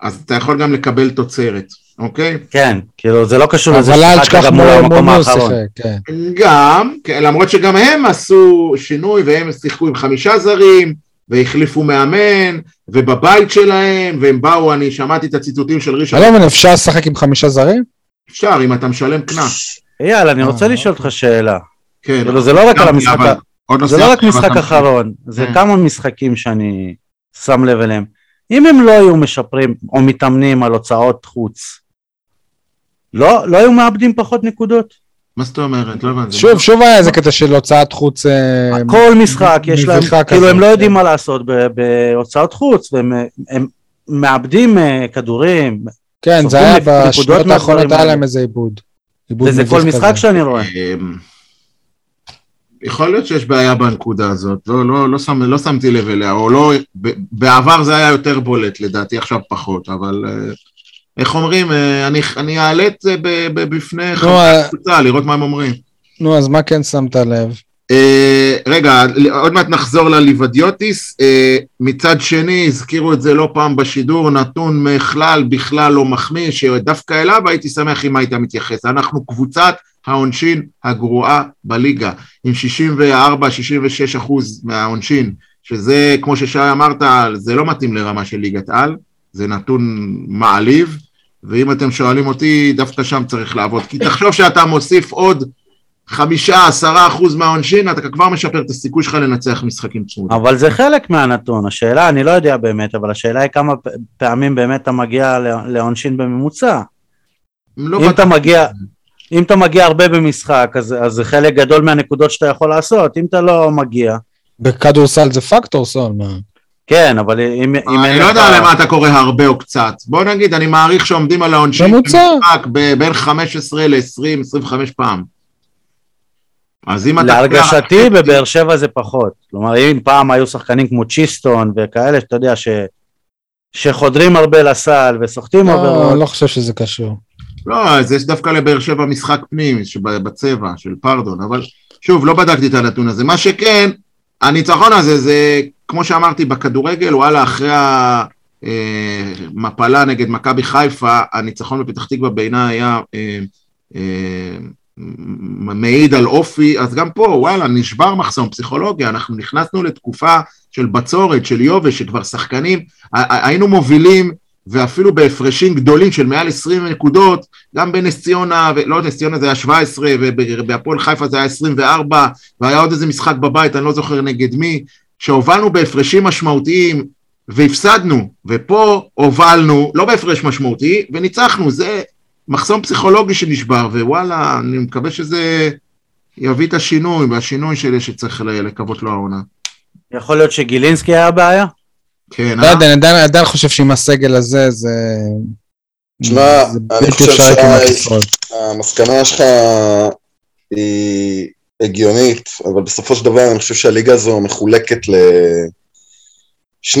אז אתה יכול גם לקבל תוצרת, אוקיי? כן, כאילו זה לא קשור לזה אבל אל ששיחקת תשכח גם מול מול המקום האחרון. שיחק, כן. גם, כן, למרות שגם הם עשו שינוי והם שיחקו עם חמישה זרים והחליפו מאמן ובבית שלהם והם באו, אני שמעתי את הציטוטים של ראשון, לא מבין, אפשר לשחק עם חמישה זרים? אפשר אם אתה משלם קנס, אייל, אני רוצה אה, לשאול אותך שאלה. כן, כאילו זה לא רק על המשחק, לא זה לא רק משחק אחרון, זה כן. כמה משחקים שאני שם לב אליהם. אם הם לא היו משפרים או מתאמנים על הוצאות חוץ, לא לא היו מאבדים פחות נקודות? מה זאת אומרת? לא הבנתי. שוב, שוב היה איזה קטע של הוצאת חוץ... אה, כל משחק יש להם, כאילו הם לא יודעים. מה לעשות ב- בהוצאות חוץ, והם הם מאבדים אה, כדורים, כן, זה היה בשניות מהדברים האחרונות היה. להם איזה עיבוד. וזה כל משחק. שאני רואה. אמ, יכול להיות שיש בעיה בנקודה הזאת, לא, לא, לא, שם, לא שמתי לב אליה, או לא, ב- בעבר זה היה יותר בולט לדעתי, עכשיו פחות, אבל אה, איך אומרים, אה, אני, אני אעלה את זה בפני חברי אה, הקבוצה, לראות מה הם אומרים. נו, אז מה כן שמת לב? אה, רגע, עוד מעט נחזור לליבדיוטיס. מצד שני, הזכירו את זה לא פעם בשידור, נתון בכלל, בכלל לא מחמיא, שדווקא אליו הייתי שמח אם היית מתייחס. אנחנו קבוצת העונשין הגרועה בליגה, עם 64-66 אחוז מהעונשין שזה, כמו ששי אמרת, זה לא מתאים לרמה של ליגת על, זה נתון מעליב, ואם אתם שואלים אותי, דווקא שם צריך לעבוד. כי תחשוב שאתה מוסיף עוד חמישה, עשרה אחוז מהעונשין, אתה כבר משפר את הסיכוי שלך לנצח משחקים צמודים. אבל זה חלק מהנתון, השאלה, אני לא יודע באמת, אבל השאלה היא כמה פעמים באמת אתה מגיע לעונשין בממוצע. לא אם אתה מגיע, אם אתה מגיע הרבה במשחק, אז, אז זה חלק גדול מהנקודות שאתה יכול לעשות, אם אתה לא מגיע, בכדורסל זה פקטור, סול, מה? כן, אבל אם, אם אני לא יודע למה אתה קורא הרבה או קצת. בוא נגיד, אני מעריך שעומדים על העונשין ממוצע. במשחק ב- בין 15 ל-20, 25 פעם. אז אם אתה... להרגשתי בבאר שבע זה פחות. כלומר, אם פעם היו שחקנים כמו צ'יסטון וכאלה, שאתה יודע, ש, שחודרים הרבה לסל וסוחטים לא, עבירות, לא חושב שזה קשור. לא, אז יש דווקא לבאר שבע משחק פנים שב- בצבע של פרדון, אבל שוב, לא בדקתי את הנתון הזה. מה שכן, הניצחון הזה זה, כמו שאמרתי, בכדורגל, וואלה, אחרי המפלה נגד מכבי חיפה, הניצחון בפתח תקווה בעיניי היה אה, אה, מעיד על אופי, אז גם פה, וואלה, נשבר מחסום פסיכולוגיה, אנחנו נכנסנו לתקופה של בצורת, של יובש, שכבר שחקנים, היינו מובילים ואפילו בהפרשים גדולים של מעל 20 נקודות, גם בנס ציונה, לא נס ציונה זה היה 17, ובהפועל חיפה זה היה 24, והיה עוד איזה משחק בבית, אני לא זוכר נגד מי, שהובלנו בהפרשים משמעותיים והפסדנו, ופה הובלנו, לא בהפרש משמעותי, וניצחנו, זה מחסום פסיכולוגי שנשבר, ווואלה, אני מקווה שזה יביא את השינוי, והשינוי שלי שצריך לקוות לו העונה. יכול להיות שגילינסקי היה הבעיה? כן, לא אה? יודע, אני עדיין- עדיין חושב שעם הסגל הזה, זה... תשמע, זה אני חושב אפשרי כמעט ש- לשרוד. המסקנה שלך היא הגיונית, אבל בסופו של דבר אני חושב שהליגה הזו מחולקת לשני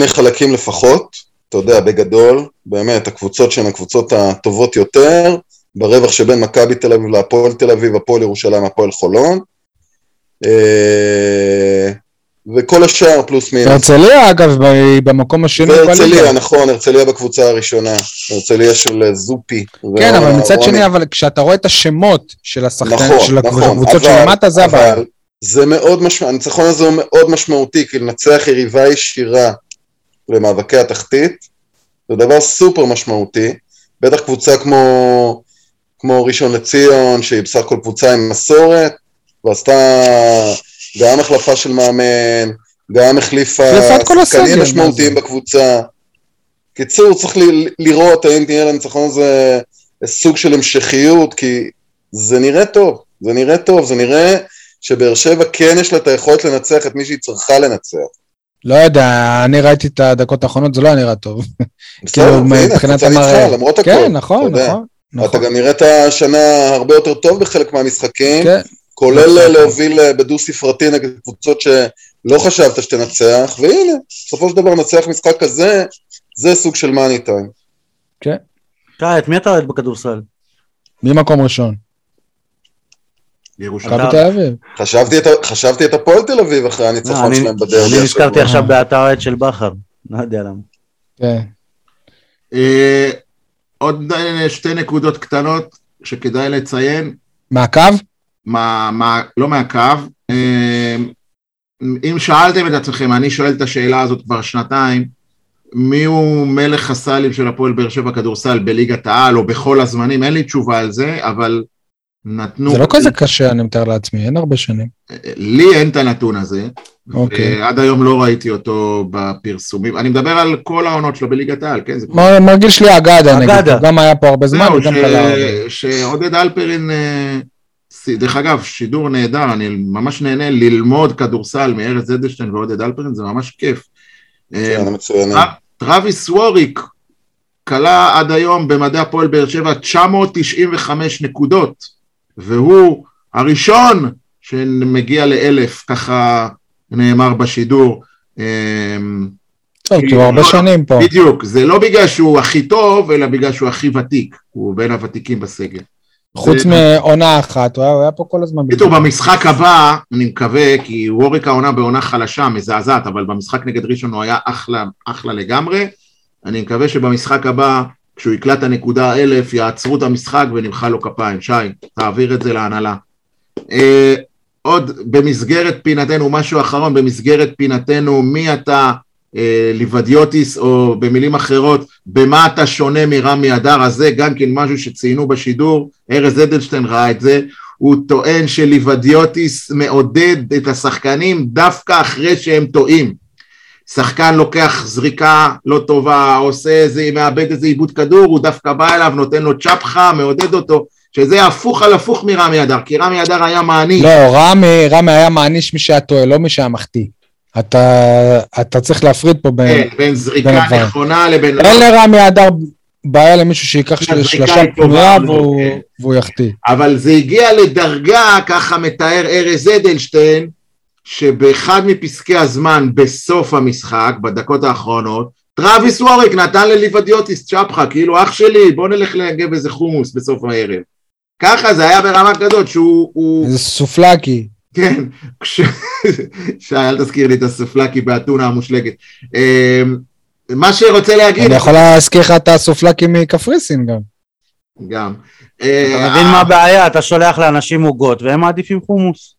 חלקים לפחות, אתה יודע, בגדול, באמת, הקבוצות שהן הקבוצות הטובות יותר, ברווח שבין מכבי תל אביב להפועל תל אביב, הפועל ירושלים, הפועל חולון, אה, וכל השאר פלוס מינוס. הרצליה, אגב, במקום השני והרצליה, נכון, הרצליה בקבוצה הראשונה, הרצליה של זופי. כן, אבל מצד. שני, אבל כשאתה רואה את השמות של השחקנים, נכון, של נכון, הקבוצות אבל- שלמטה, זה הבעיה. זה מאוד משמעותי, הניצחון הזה הוא מאוד משמעותי, כי לנצח יריבה ישירה למאבקי התחתית, זה דבר סופר משמעותי, בטח קבוצה כמו, כמו ראשון לציון, שהיא בסך הכל קבוצה עם מסורת, ועשתה גם החלפה של מאמן, גם החליפה שחקנים משמעותיים? בקבוצה. קיצור, צריך ל- לראות האם תהיה לניצחון הזה סוג של המשכיות, כי זה נראה טוב, זה נראה טוב, זה נראה שבאר שבע כן יש לה את היכולת לנצח את מי שהיא צריכה לנצח. לא יודע, אני ראיתי את הדקות האחרונות, זה לא היה נראה טוב. כאילו, מבחינת המראה. ניצחה, למרות הכל. כן, נכון. נכון. אתה נכון. גם נראית השנה הרבה יותר טוב בחלק מהמשחקים, כן, כולל נכון. להוביל אה, בדו ספרתי נגד קבוצות שלא חשבת שתנצח, והנה, בסופו של דבר נצח משחק כזה, זה סוג של מאני טיים. שי, את מי אתה אוהד בכדורסל? מי מקום ראשון? ירושלים. תל אביב. חשבתי את- חשבתי את הפועל תל אביב אחרי לא, הניצחון אני- שלהם בדרבי. אני נזכרתי. עכשיו באתה אוהד של בכר, לא יודע למה. כן. אה, עוד אה, שתי נקודות קטנות שכדאי לציין, מעקב? מה, מה, לא מהקו. אה, אם שאלתם את עצמכם, אני שואל את השאלה הזאת כבר שנתיים, מי הוא מלך הסלים של הפועל באר שבע כדורסל בליגת העל או בכל הזמנים, אין לי תשובה על זה, אבל נתנו... זה לא כזה קשה, אני מתאר לעצמי, אין הרבה שנים. לי אין את הנתון הזה, אוקיי. ועד היום לא ראיתי אותו בפרסומים. אני מדבר על כל העונות שלו בליגת העל, כן? מ- מרגיש לי אגדה, נגיד. אגדה. הוא גם היה פה הרבה זמן זהו, וגם ש- קלע. שעודד אלפרין, אה, דרך אגב, שידור נהדר, אני ממש נהנה ללמוד כדורסל מארז אדלשטיין ועודד אלפרין, זה ממש כיף. אה, כן, מצוינים. טר- טרוויס ווריק קלע עד היום במדי הפועל באר שבע 995 נקודות, והוא הראשון שמגיע לאלף, ככה נאמר בשידור. אה, טוב, כי הוא הרבה שנים פה. בדיוק, זה לא בגלל שהוא הכי טוב, אלא בגלל שהוא הכי ותיק, הוא בין הוותיקים בסגל. חוץ מעונה אחת, הוא היה- הוא היה פה כל הזמן. בקיצור, במשחק הבא, אני מקווה, כי ווריק העונה בעונה חלשה, מזעזעת, אבל במשחק נגד ראשון הוא היה אחלה, אחלה לגמרי. אני מקווה שבמשחק הבא, כשהוא יקלט את הנקודה האלף, יעצרו את המשחק ונמחא לו כפיים. שי, תעביר את זה להנהלה. אה, עוד במסגרת פינתנו, משהו אחרון, במסגרת פינתנו, מי אתה ליבדיוטיס, או במילים אחרות, במה אתה שונה מרמי אדר הזה, גם כן משהו שציינו בשידור, ארז אדלשטיין ראה את זה, הוא טוען שליבדיוטיס מעודד את השחקנים דווקא אחרי שהם טועים. שחקן לוקח זריקה לא טובה, עושה איזה, מאבד איזה עיבוד כדור, הוא דווקא בא אליו, נותן לו צ'פחה, מעודד אותו, שזה הפוך על הפוך מרמי אדר, כי רמי אדר היה מעניש. לא, רמי, רמי היה מעניש מי שהיה טועה, לא מי שהיה מחטיא. אתה, אתה צריך להפריד פה בין... כן, בין זריקה הדברים. נכונה לבין... אין לרמי אדר בעיה למישהו שייקח שלושה פנויה והוא, כן. והוא יחטיא. אבל זה הגיע לדרגה, ככה מתאר ארז אדלשטיין, שבאחד מפסקי הזמן בסוף המשחק, בדקות האחרונות, טראביס ווריק נתן לליבדיוטיס צ'פחה, כאילו אח שלי, בוא נלך לנגב איזה חומוס בסוף הערב. ככה זה היה ברמה כזאת שהוא... הוא- איזה סופלקי. כן, כש... שי, אל תזכיר לי את הסופלקי באתונה המושלגת. אמ, מה שרוצה להגיד... אני יכול להזכיר לך את הסופלקי מקפריסין גם. גם. אתה אה, מבין מה הבעיה? אתה שולח לאנשים עוגות והם מעדיפים חומוס.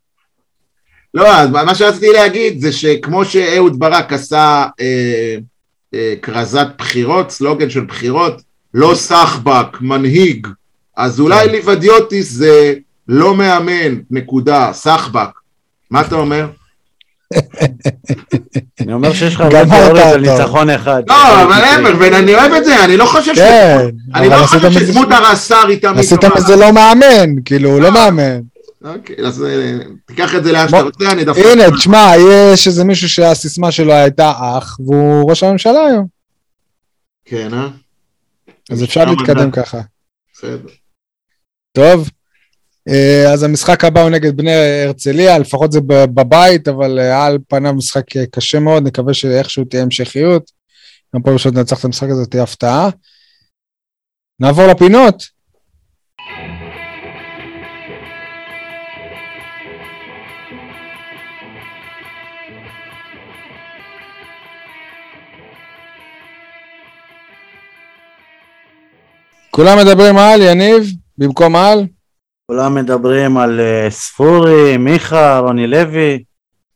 לא, אז מה שרציתי להגיד זה שכמו שאהוד ברק עשה אה, אה, כרזת בחירות, סלוגן של בחירות, לא סחבק, מנהיג, אז אולי כן. ליבדיוטיס זה לא מאמן, נקודה, סחבק. מה אתה אומר? אני אומר שיש לך הרבה תיאוריות על. ניצחון אחד. לא, אבל אמר, ואני אוהב את זה, אני לא חושב ש... כן, אני לא חושב שדמות הרס"ר היא תמיד... עשית טובה. מזה לא מאמן, כאילו, הוא לא מאמן. אוקיי, אז אה, תיקח את זה לאן שאתה רוצה, אני דווקא... הנה, תשמע, יש איזה מישהו שהסיסמה שלו הייתה אח, והוא ראש הממשלה היום. כן, אה? אז אפשר להתקדם. ככה. בסדר. טוב, אז המשחק הבא הוא נגד בני הרצליה, לפחות זה בבית, אבל אה, על פניו משחק אה, קשה מאוד, נקווה שאיכשהו תהיה המשכיות. גם פה פשוט ננצח את המשחק הזה, תהיה הפתעה. נעבור לפינות. כולם מדברים על יניב, במקום על? כולם מדברים על אה, ספורי, מיכה, רוני לוי,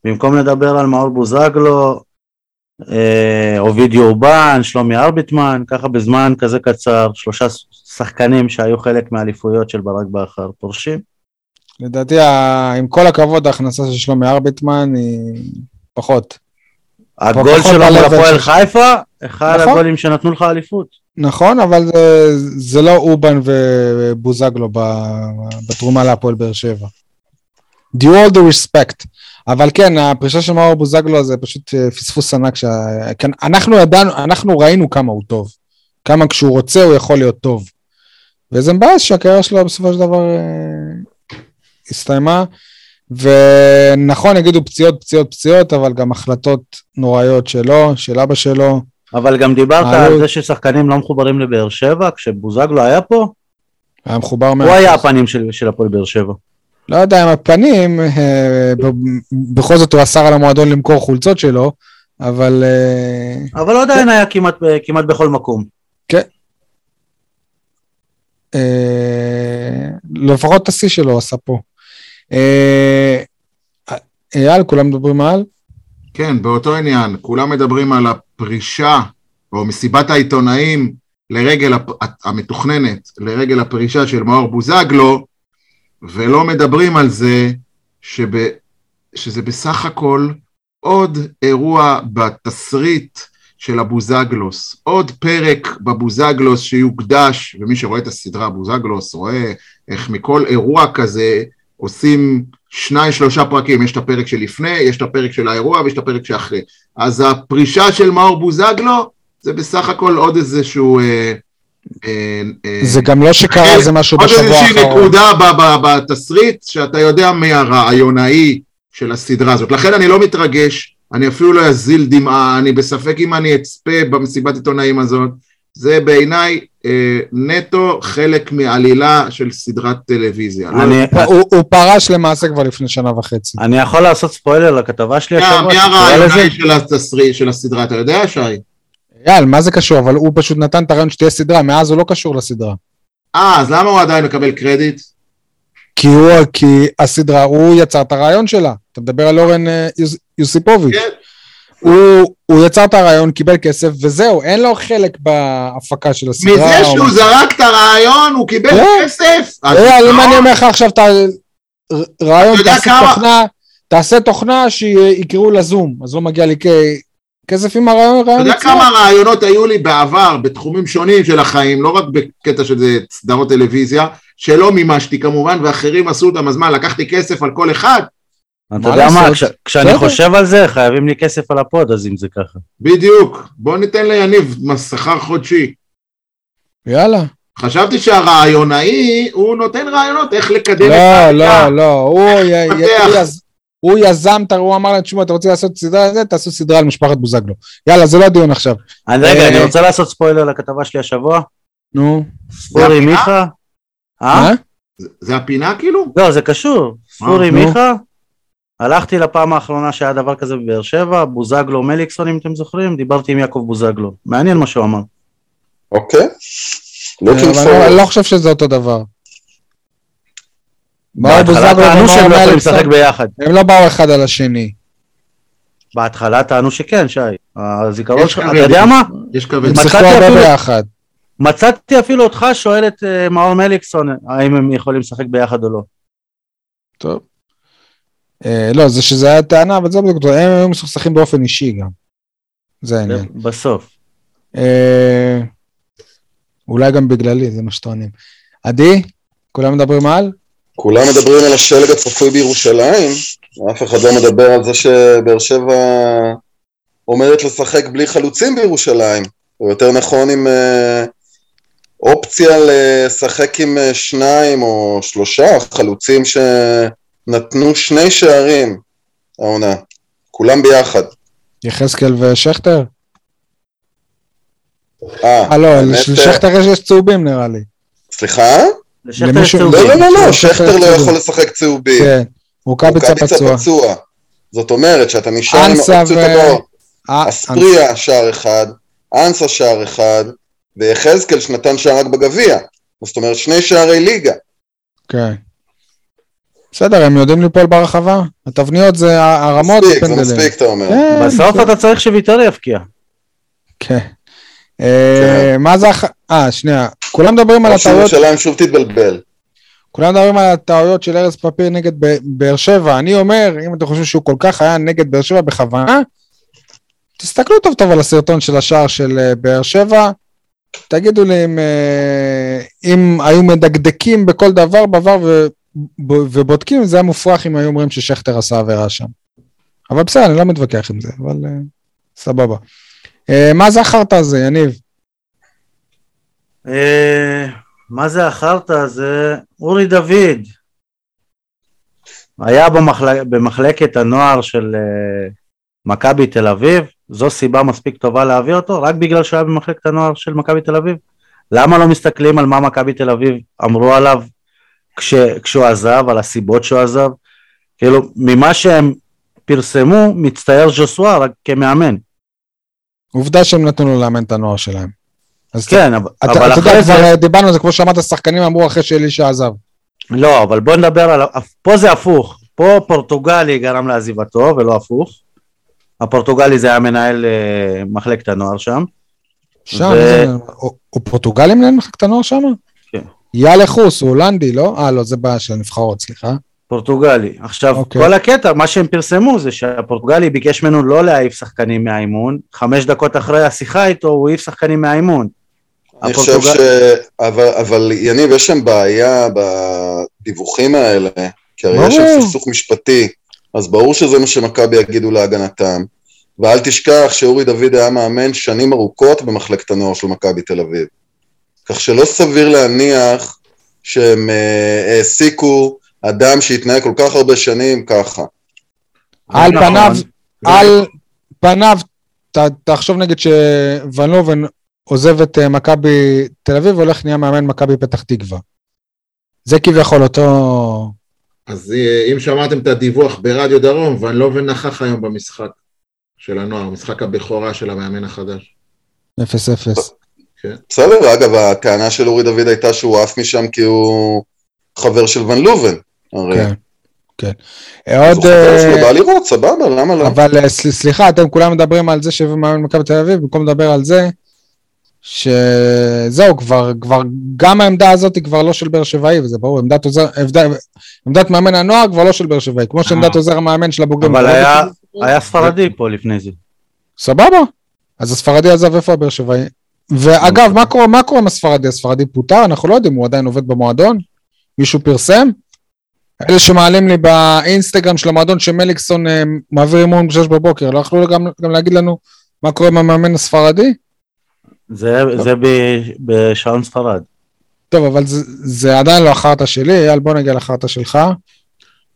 במקום לדבר על מאור בוזגלו, אה, אובידיו אורבן, שלומי ארביטמן, ככה בזמן כזה קצר, שלושה שחקנים שהיו חלק מהאליפויות של ברק בכר פורשים. לדעתי, עם כל הכבוד, ההכנסה של שלומי ארביטמן היא פחות. הגול שלו מול הפועל חיפה, אחד נכון. הגולים שנתנו לך אליפות. נכון, אבל זה, זה לא אובן ובוזגלו בתרומה להפועל באר שבע. Do all the respect. אבל כן, הפרישה של מאור בוזגלו זה פשוט אה, פספוס ענק. שה... כן, אנחנו ידענו, אנחנו ראינו כמה הוא טוב. כמה כשהוא רוצה הוא יכול להיות טוב. וזה מבאס שהקריירה שלו בסופו של דבר אה, הסתיימה. ונכון, יגידו פציעות, פציעות, פציעות, אבל גם החלטות נוראיות שלו, של אבא שלו. אבל גם דיברת על זה ששחקנים לא מחוברים לבאר שבע, כשבוזגלו היה פה, היה מחובר הוא היה. הפנים של של הפועל באר שבע. לא יודע אם הפנים, אה, בכל זאת הוא אסר על המועדון למכור חולצות שלו, אבל אה, אבל עדיין היה כמעט כמעט בכל מקום. אה, לפחות את השיא שלו עשה פה. אה, אייל, כולם מדברים על? כן, באותו עניין, כולם מדברים על הפרישה, או מסיבת העיתונאים לרגל הפ... המתוכננת, לרגל הפרישה של מאור בוזגלו, ולא מדברים על זה שב... שזה בסך הכל עוד אירוע בתסריט של הבוזגלוס, עוד פרק בבוזגלוס שיוקדש, ומי שרואה את הסדרה בוזגלוס רואה איך מכל אירוע כזה עושים שניים שלושה פרקים, יש את הפרק שלפני, יש את הפרק של האירוע ויש את הפרק שאחרי. אז הפרישה של מאור בוזגלו זה בסך הכל עוד איזשהו... אה, אה, אה, זה גם לא שקרה איזה משהו עוד בשבוע איזושהי האחרון. נקודה ב- ב- בתסריט שאתה יודע מי הרעיונאי של הסדרה הזאת. לכן אני לא מתרגש, אני אפילו לא אזיל דמעה, אני בספק אם אני אצפה במסיבת עיתונאים הזאת. זה בעיניי אה, נטו חלק מעלילה של סדרת טלוויזיה. לא אני- הוא הוא פרש למעשה כבר לפני שנה וחצי. אני יכול לעשות ספוילר לכתבה שלי השבוע? מי הרעיונאי לזה? של התסריט, של הסדרה, אתה יודע, שי? אייל, מה זה קשור? אבל הוא פשוט נתן את הרעיון שתהיה סדרה, מאז הוא לא קשור לסדרה. אה, אז למה הוא עדיין מקבל קרדיט? כי הוא, כי הסדרה, הוא יצר את הרעיון שלה. אתה מדבר על אורן אה, יוס- יוסיפוביץ'. כן. הוא, הוא יצר את הרעיון, קיבל כסף, וזהו, אין לו חלק בהפקה של הסדרה. מזה או שהוא מה. זרק את הרעיון, הוא קיבל כן. כסף. אה, אם לא, אני אומר לך עכשיו, אתה, ר- רעיון, אתה יודע תעשה כמה- תוכנה, תעשה תוכנה שיקראו לה זום, אז לא מגיע לי כ- כסף עם הרעיון, אתה רעיון יודע יצירה. כמה רעיונות היו לי בעבר, בתחומים שונים של החיים, לא רק בקטע של סדרות טלוויזיה, שלא מימשתי כמובן, ואחרים עשו אותם, אז מה, לקחתי כסף על כל אחד? אתה יודע מה? כש- כשאני בסדר. חושב על זה, חייבים לי כסף על הפוד, אז אם זה ככה. בדיוק. בוא ניתן ליניב שכר חודשי. יאללה. חשבתי שהרעיונאי, הוא נותן רעיונות איך לקדם את לא, העלייה. לא, לא, הוא י- י- יז- הוא יזם, הוא אמר להם, תשמעו, אתה רוצה לעשות סדרה על זה, תעשו סדרה על משפחת בוזגלו. יאללה, זה לא הדיון עכשיו. אני- רגע, אה, אני רוצה לעשות ספוילר לכתבה שלי השבוע. נו. ספורי? מיכה. אה? זה- הפינה כאילו? לא, זה קשור. ספורי נו. מיכה. הלכתי לפעם האחרונה שהיה דבר כזה בבאר שבע, בוזגלו מליקסון אם אתם זוכרים, דיברתי עם יעקב בוזגלו. מעניין מה שהוא אמר. אוקיי? אני. לא חושב שזה אותו דבר. באו בהתחלה בוזגלו טענו שהם לא ומאור יכולים מליקסון, לשחק ביחד. הם לא באו אחד על השני. בהתחלה טענו שכן, שי. הזיכרון שלך. אתה יודע מה? יש כבד. הם שיחקו הרבה אפילו- ביחד. מצאתי אפילו אותך שואל את אה, מאור מליקסון האם הם יכולים לשחק ביחד או לא. טוב. אה, לא, זה שזה היה טענה, אבל זה בדיוק. הם היו מסוכסכים באופן אישי גם. זה העניין. בסוף. אה, אולי גם בגללי, זה מה שטוענים. עדי, כולם מדברים על? כולם מדברים על השלג הצפוי בירושלים, אף אחד לא מדבר על זה שבאר שבע עומדת לשחק בלי חלוצים בירושלים, או יותר נכון עם אה, אופציה לשחק עם שניים או שלושה חלוצים שנתנו שני שערים העונה, כולם ביחד. יחזקאל ושכטר? אה, אה, לא, לשכטר יש יש צהובים נראה לי. סליחה? לשכטר יש לא, צהובים. לא, לא, לא, שכטר שכטר לא. יכול לשחק צהובים. כן, רוקאביצה פצוע. פצוע. זאת אומרת שאתה נשאר עם האופציות ו- הבאות. אה, אספריה שער אחד, אנסה שער אחד, ויחזקאל שנתן שער רק בגביע. זאת אומרת שני שערי ליגה. כן. בסדר, הם יודעים ליפול ברחבה. התבניות זה הרמות מספיק, זה. מספיק אתה אומר. כן, בסוף בסדר. אתה צריך שוויטר יבקיע. כן. אה, מה זה הח... אה, שנייה. כולם מדברים על הטעויות, שירושלים שוב תתבלבל. כולם מדברים על הטעויות של ארז פפיר נגד באר שבע. אני אומר, אם אתם חושבים שהוא כל כך היה נגד באר שבע בכוונה, תסתכלו טוב טוב על הסרטון של השער של אה, באר שבע. תגידו לי אם, אה, אם היו מדקדקים בכל דבר בעבר ובודקים, זה היה מופרך אם היו אומרים ששכטר עשה עבירה שם. אבל בסדר, אני לא מתווכח עם זה, אבל אה, סבבה. אה, מה זה החרטא הזה, יניב? אה, מה זה החרטא? זה אורי דוד. היה במחל... במחלקת הנוער של מכבי תל אביב, זו סיבה מספיק טובה להביא אותו, רק בגלל שהוא היה במחלקת הנוער של מכבי תל אביב. למה לא מסתכלים על מה מכבי תל אביב אמרו עליו כש... כשהוא עזב, על הסיבות שהוא עזב? כאילו, ממה שהם פרסמו, מצטייר ז'וסווה רק כמאמן. עובדה שהם נתנו לו לאמן את הנוער שלהם. אז כן, אבל, אתה, אבל אתה יודע, אחרי זה... כבר אה, דיברנו על זה, כמו שאמרת, שחקנים אמרו אחרי שאלישע עזב. לא, אבל בוא נדבר על... פה זה הפוך. פה פורטוגלי גרם לעזיבתו, ולא הפוך. הפורטוגלי זה היה מנהל אה, מחלקת הנוער שם. שם, ו- הוא- הוא פורטוגלי מנהל מחלקת הנוער שם? יאללה חוס, הוא הולנדי, לא? אה, לא, זה בעיה של הנבחרות, סליחה. פורטוגלי. עכשיו, אוקיי. כל הקטע, מה שהם פרסמו זה שהפורטוגלי ביקש ממנו לא להעיף שחקנים מהאימון. חמש דקות אחרי השיחה איתו הוא העיף שחקנים מהאימון. אני חושב הפורטוגל- ש... אבל, אבל יניב, יש שם בעיה בדיווחים האלה, כי הרי יש שם. סכסוך משפטי, אז ברור שזה מה שמכבי יגידו להגנתם. ואל תשכח שאורי דוד היה מאמן שנים ארוכות במחלקת הנוער של מכבי תל אביב. כך שלא סביר להניח שהם אה, העסיקו אדם שהתנהג כל כך הרבה שנים ככה. על נכון. פניו, זה- על פניו, ת- תחשוב נגיד שוון לובן עוזב את אה, מכבי תל אביב והולך נהיה מאמן מכבי פתח תקווה. זה כביכול אותו... אז אה, אם שמעתם את הדיווח ברדיו דרום, ון לובן נכח היום במשחק של הנוער, משחק הבכורה של המאמן החדש. 0-0. בסדר, אגב, הטענה של אורי דוד הייתה שהוא עף משם כי הוא חבר של ון לובן. הרי. כן, כן. אז עוד... הוא חבר שלו, אה, בא לראות, סבבה, למה לא? אבל אה, סל- סליחה, אתם כולם מדברים על זה שהביאו מאמן מכבי תל אביב, במקום לדבר על זה שזהו, כבר, כבר, גם העמדה הזאת היא כבר לא של באר שבעי, וזה ברור, עמדת, עוזר, עמדה, עמדת מאמן הנוער כבר לא של באר שבעי, כמו שעמדת אה. עוזר המאמן של הבוגרים. אבל היה-. היה ספרדי פה לפני זה. סבבה, אז הספרדי עזב איפה הבאר שבעי? ואגב, מה קורה, מה קורה עם הספרדי? הספרדי פוטר, אנחנו לא יודעים, הוא עדיין עובד במועדון? מישהו פרסם? אלה שמעלים לי באינסטגרם של המועדון שמליקסון אה, מעביר אימון ב-6 בבוקר, לא יכלו גם, גם להגיד לנו מה קורה עם המאמן הספרדי? זה זה בשעון ספרד. טוב, אבל זה, זה עדיין לא החרטא שלי, אייל, בוא נגיע לחרטא שלך.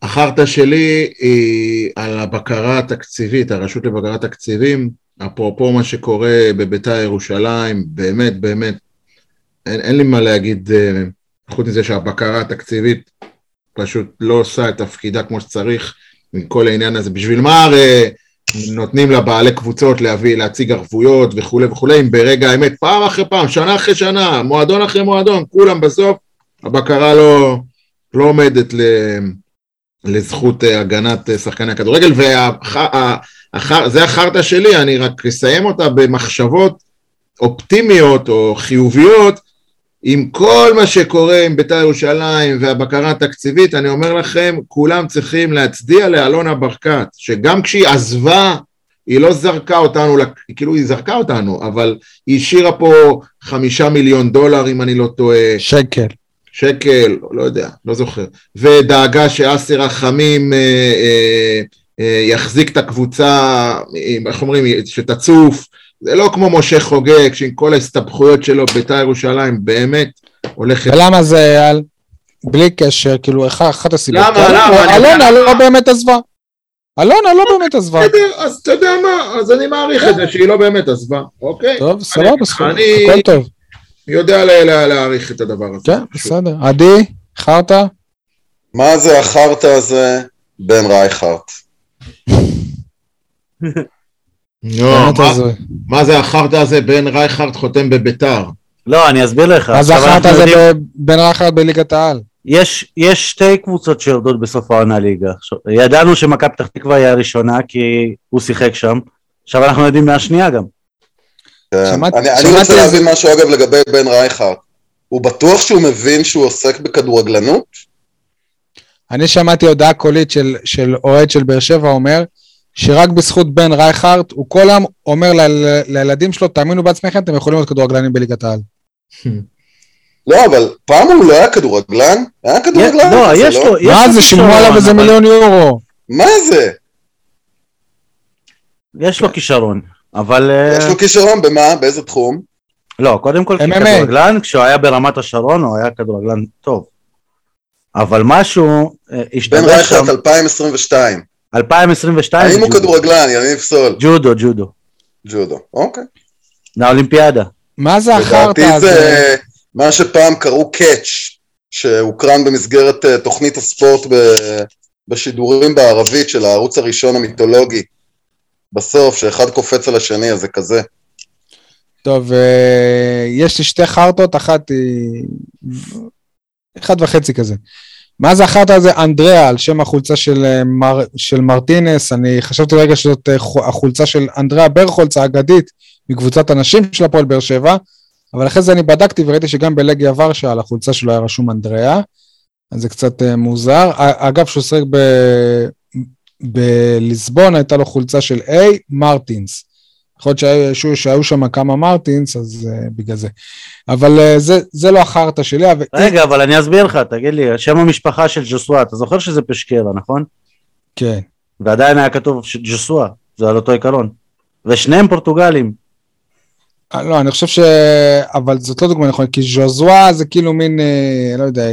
החרטא שלי היא על הבקרה התקציבית, הרשות לבקרת תקציבים, אפרופו מה שקורה בביתר ירושלים, באמת, באמת, אין, אין לי מה להגיד, אה, חוץ מזה שהבקרה התקציבית פשוט לא עושה את תפקידה כמו שצריך, עם כל העניין הזה. בשביל מה הרי נותנים לבעלי קבוצות להביא, להציג ערבויות וכולי וכולי, אם ברגע האמת, פעם אחרי פעם, שנה אחרי שנה, מועדון אחרי מועדון, כולם בסוף, הבקרה לא, לא עומדת ל... לזכות אה, הגנת אה, שחקני הכדורגל, וזה החרטא שלי, אני רק אסיים אותה במחשבות אופטימיות או חיוביות, עם כל מה שקורה עם בית"ר ירושלים והבקרה התקציבית, אני אומר לכם, כולם צריכים להצדיע לאלונה ברקת, שגם כשהיא עזבה, היא לא זרקה אותנו, כאילו היא זרקה אותנו, אבל היא השאירה פה חמישה מיליון דולר, אם אני לא טועה, שקל. שקל, לא יודע, לא זוכר, ודאגה שאסי רחמים אה, אה, אה, יחזיק את הקבוצה, איך אומרים, שתצוף, זה לא כמו משה חוגג, שעם כל ההסתבכויות שלו, בית"ר ירושלים באמת הולכת... ולמה זה, אייל? בלי קשר, כאילו, אחת הסיבות. למה? למה? אלונה למה. לא באמת עזבה. אלונה לא באמת עזבה. בסדר, אז אתה יודע מה, אז אני מעריך את זה שהיא לא באמת עזבה, אוקיי? טוב, סבבה, הכל טוב. יודע לה- לה- להעריך את הדבר הזה. כן, בסדר. עדי, חרטא? מה זה החרטא הזה? בן רייכרט. לא, מה- זה החרטא הזה בן רייכרד חותם בביתר? לא, אני אסביר לך. מה זה עכשיו החרטא אנחנו הזה יודעים- ב- בין רחת בליגת העל? יש, יש שתי קבוצות שיורדות בסוף העונה ליגה. ידענו שמכבי פתח תקווה היא הראשונה כי הוא שיחק שם. עכשיו אנחנו יודעים מהשנייה גם. כן. שמעתי- אני, אני שמעתי רוצה איזה- להבין משהו אגב לגבי בן רייכרט. הוא בטוח שהוא מבין שהוא עוסק בכדורגלנות? אני שמעתי הודעה קולית של, של אוהד של באר שבע אומר שרק בזכות בן רייכרט, הוא כל היום אומר ל- לילדים שלו, תאמינו בעצמכם, אתם יכולים להיות כדורגלנים בליגת העל. לא, אבל פעם הוא לא היה כדורגלן? היה כדורגלן? לא, זה יש לו, יש מה לו זה, שילמו עליו איזה מיליון יורו. מה זה? יש לו כישרון, אבל... אה, יש לו כישרון במה? באיזה תחום? לא, קודם כל MMA. ככדורגלן, כשהוא היה ברמת השרון הוא היה כדורגלן טוב. אבל משהו אה, בן השתבש שם, רייכרט 2022. 2022, האם הוא. כדורגלן? יניב סול. ג'ודו, ג'ודו. ג'ודו. אוקיי. לאולימפיאדה. מה זה החרטא לדעתי הזה? זה מה שפעם קראו קאץ', שהוקרן במסגרת אה, תוכנית הספורט בשידורים בערבית של הערוץ הראשון המיתולוגי. בסוף, שאחד קופץ על השני, אז זה כזה. טוב, אה, יש לי שתי חרטות, אחת היא... אחד וחצי כזה. מה זה החרטא הזה? אנדריאה, על שם החולצה של, אה, מר, של מרטינס, אני חשבתי רגע שזאת אה, חו- החולצה של אנדריאה ברכולץ האגדית מקבוצת הנשים של הפועל באר שבע, אבל אחרי זה אני בדקתי וראיתי שגם בלגיה ורשה על החולצה שלו היה רשום אנדריאה, אז זה קצת מוזר. אגב, שהוא שיחק בליסבון הייתה לו חולצה של A, מרטינס. יכול להיות שהיו, שהיו, שם כמה מרטינס, אז uh, בגלל זה. אבל uh, זה, זה לא החרטא שלי, אבל... רגע, אבל אני אסביר לך, תגיד לי, שם המשפחה של ג'וסווה, אתה זוכר שזה פשקרה, נכון? כן. ועדיין היה כתוב ג'וסווה, זה על אותו עיקרון. ושניהם פורטוגלים. אה, לא, אני חושב ש... אבל זאת לא דוגמה נכונה, כי ז'וזואה זה כאילו מין, אה, לא יודע,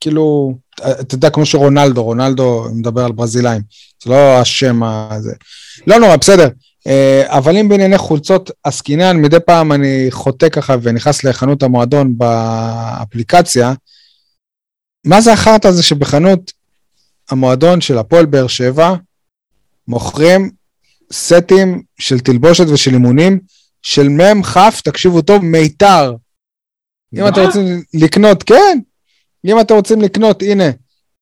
כאילו, אתה יודע, כמו שרונלדו, רונלדו מדבר על ברזילאים, זה לא השם הזה. לא נורא, בסדר. אה, אבל אם בענייני חולצות עסקינן, מדי פעם אני חוטא ככה ונכנס לחנות המועדון באפליקציה, מה זה החרטא הזה שבחנות המועדון של הפועל באר שבע מוכרים סטים של תלבושת ושל אימונים של מ"ם כ', תקשיבו טוב, מיתר. אם מה? אתם רוצים לקנות, כן, אם אתם רוצים לקנות, הנה,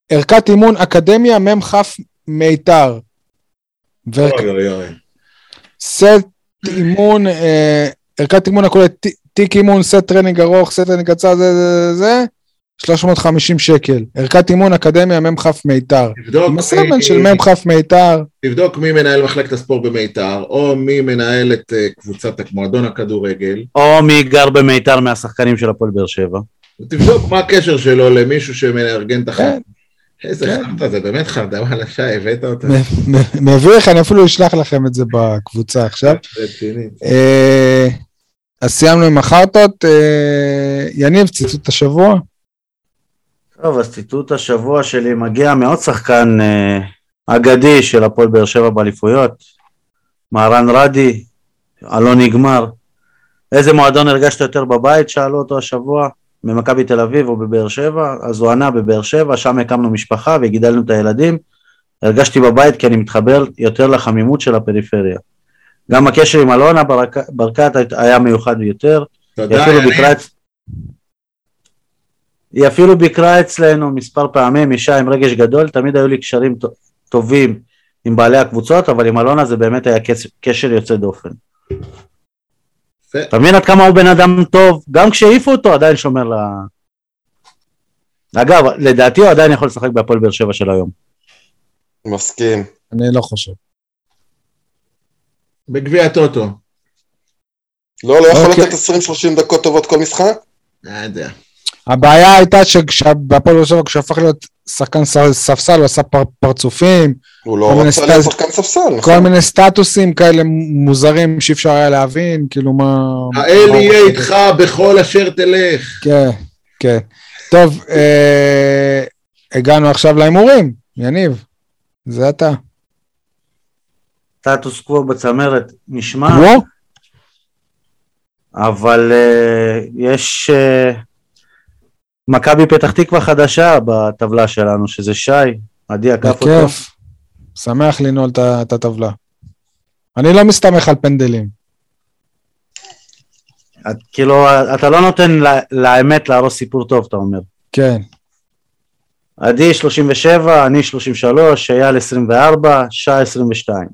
ערכת אימון אקדמיה מ"כ מיתר. אוי אוי אוי. סט אימון, אה, ערכת אימון הכוללת ת- תיק אימון, סט טרנינג ארוך, סט טרנינג קצר, זה, זה, זה, 350 שקל. ערכת אימון אקדמיה מ"כ מיתר. תבדוק עם הסמל מי- של מ"כ מיתר. תבדוק מי מנהל מחלקת הספורט במיתר, או מי מנהל את אה, קבוצת מועדון הכדורגל, או מי גר במיתר מהשחקנים של הפועל באר שבע. ותבדוק מה הקשר שלו למישהו שמארגן את החג. כן. איזה כן. חרטא, זה באמת חרטא, וואלה שי, הבאת אותה. מ- מ- מביך, אני אפילו אשלח לכם את זה בקבוצה עכשיו. אה, אז סיימנו עם החרטות. אה, יניב, ציטוט השבוע? טוב, אז ציטוט השבוע שלי מגיע מעוד שחקן אה, אגדי של הפועל באר שבע באליפויות, מהרן רדי, הלא נגמר. איזה מועדון הרגשת יותר בבית? שאלו אותו השבוע, במכבי תל אביב או בבאר שבע, אז הוא ענה בבאר שבע, שם הקמנו משפחה וגידלנו את הילדים. הרגשתי בבית כי אני מתחבר יותר לחמימות של הפריפריה. גם הקשר עם אלונה ברק- ברקת היה מיוחד ביותר. היא תודה, יניב. היא אפילו ביקרה אצלנו מספר פעמים, אישה עם רגש גדול, תמיד היו לי קשרים טובים עם בעלי הקבוצות, אבל עם אלונה זה באמת היה קשר, יוצא דופן. אתה מבין עד כמה הוא בן אדם טוב, גם כשהעיפו אותו עדיין שומר ל... אגב, לדעתי הוא עדיין יכול לשחק בהפועל באר שבע של היום. מסכים. אני לא חושב. בגביע הטוטו. לא, לא יכול אוקיי. לתת 20-30 דקות טובות כל משחק? לא יודע. הבעיה הייתה שבהפועל באר שבע, כשהוא הפך להיות שחקן ספסל, הוא עשה פר- פרצופים, הוא לא כל רצה סטייל- להיות שחקן ספסל, כל נכון? מיני סטטוסים כאלה מוזרים שאי אפשר היה להבין, כאילו מה... האל מה- יהיה איתך בכל אשר תלך. כן, כן. טוב, אה, הגענו עכשיו להימורים, יניב, זה אתה. סטטוס קוו בצמרת נשמע, וואו, אבל uh, יש uh, מכבי פתח תקווה חדשה בטבלה שלנו, שזה שי, עדי עקף אותו. בכיף. שמח לנעול את הטבלה. אני לא מסתמך על פנדלים. את, כאילו, אתה לא נותן לה, לאמת להרוס סיפור טוב, אתה אומר. כן. עדי 37, אני 33, אייל 24, שי 22.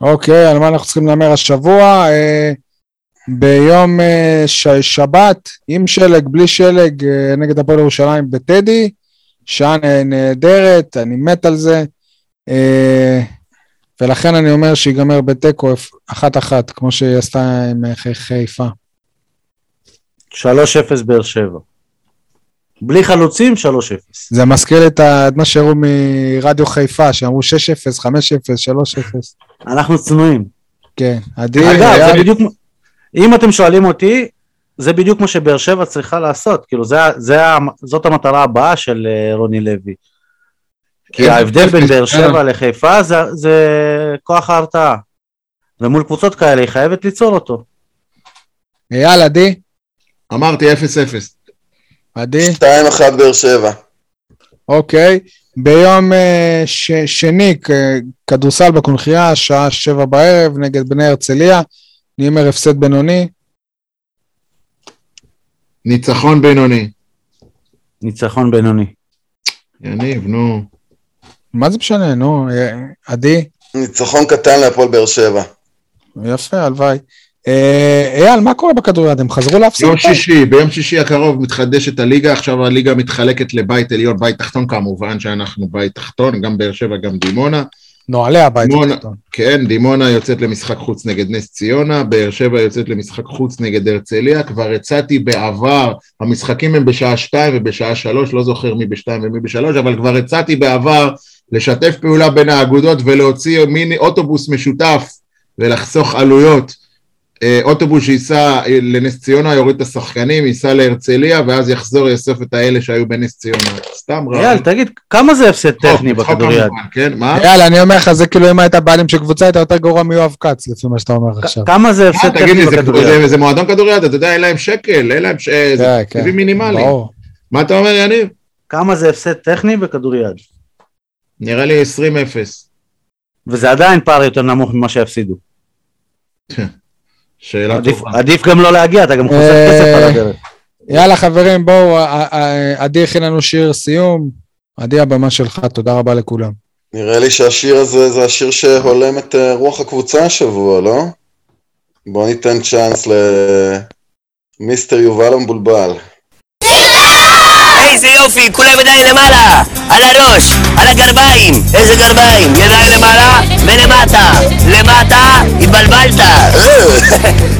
אוקיי, על מה אנחנו צריכים להמר השבוע? אה, ביום אה, ש- שבת, עם שלג, בלי שלג, אה, נגד הפועל ירושלים בטדי. שעה נה- נהדרת, אני מת על זה. אה, ולכן אני אומר שיגמר בתיקו אחת-אחת, כמו שהיא עשתה עם חי- חיפה. 3-0 באר שבע. בלי חלוצים, 3-0. זה מזכיר את מה שהראו מרדיו חיפה, שאמרו 6-0, 5-0, 3-0. אנחנו צנועים. כן, עדי, אגב, היה- זה בדיוק, אם אתם שואלים אותי, זה בדיוק מה שבאר שבע צריכה לעשות, כאילו זה, זה, זאת המטרה הבאה של אה, רוני לוי. כי כן, ההבדל בין באר אה. שבע לחיפה זה, זה כוח ההרתעה. ומול קבוצות כאלה היא חייבת ליצור אותו. אייל, עדי, אמרתי 0-0. עדי. 2-1 באר שבע. אוקיי. ביום אה, ש, שני, כדורסל בקונכייה, שעה שבע בערב, נגד בני הרצליה. אני אומר הפסד בינוני. ניצחון בינוני. ניצחון בינוני. יניב, נו. מה זה משנה, נו, אה, עדי? ניצחון קטן להפועל באר שבע. יפה, הלוואי. אה, אייל, מה קורה בכדוריד? הם חזרו להפסיד? יום? שישי, ביום שישי הקרוב מתחדשת הליגה, עכשיו הליגה מתחלקת לבית עליון, בית תחתון כמובן שאנחנו בית תחתון, גם באר שבע, גם דימונה. נוהלי הבית דימונה. התחתון. כן, דימונה יוצאת למשחק חוץ נגד נס ציונה, באר שבע יוצאת למשחק חוץ נגד הרצליה, כבר הצעתי בעבר, המשחקים הם בשעה שתיים ובשעה שלוש, לא זוכר מי בשתיים ומי בשלוש, אבל כבר הצעתי בעבר לשתף פעולה בין האגודות ולהוציא מיני אוטובוס משותף ולחסוך עלויות. אה, אוטובוס שייסע אה, לנס ציונה, יוריד את השחקנים, ייסע להרצליה, ואז יחזור, יאסוף את האלה שהיו בנס ציונה. סתם רע. אייל, תגיד, כמה זה הפסד טכני בכדוריד? כן, מה? אייל, אני אומר לך, זה כאילו אם היית בעלים של קבוצה, היית יותר גרוע מיואב כץ, לפי מה שאתה אומר עכשיו. כמה זה הפסד תגיד טכני לי, זה- בכדוריד? זה- זה מועדון כדוריד, אתה יודע, אין להם שקל, אין להם, ש- אה, זה כן, כן. תקציבים מינימליים. מה אתה אומר, יניב? כמה זה הפסד טכני בכדוריד? נראה לי 20-0. וזה עדיין פער יותר נמוך ממה שהפסידו. שאלה עדיף- טובה. עדיף גם לא להגיע, אתה גם חוסך אה, כסף על הדרך. יאללה חברים, בואו, עדי הכין לנו שיר סיום, עדי, הבמה שלך, תודה רבה לכולם. נראה לי שהשיר הזה זה השיר שהולם את אה, רוח הקבוצה השבוע, לא? בוא ניתן צ'אנס למיסטר יובל המבולבל. איזה יופי, כולם ידיים למעלה, על הראש, על הגרביים, איזה גרביים, ידיים למעלה ולמטה, למטה, התבלבלת, אה.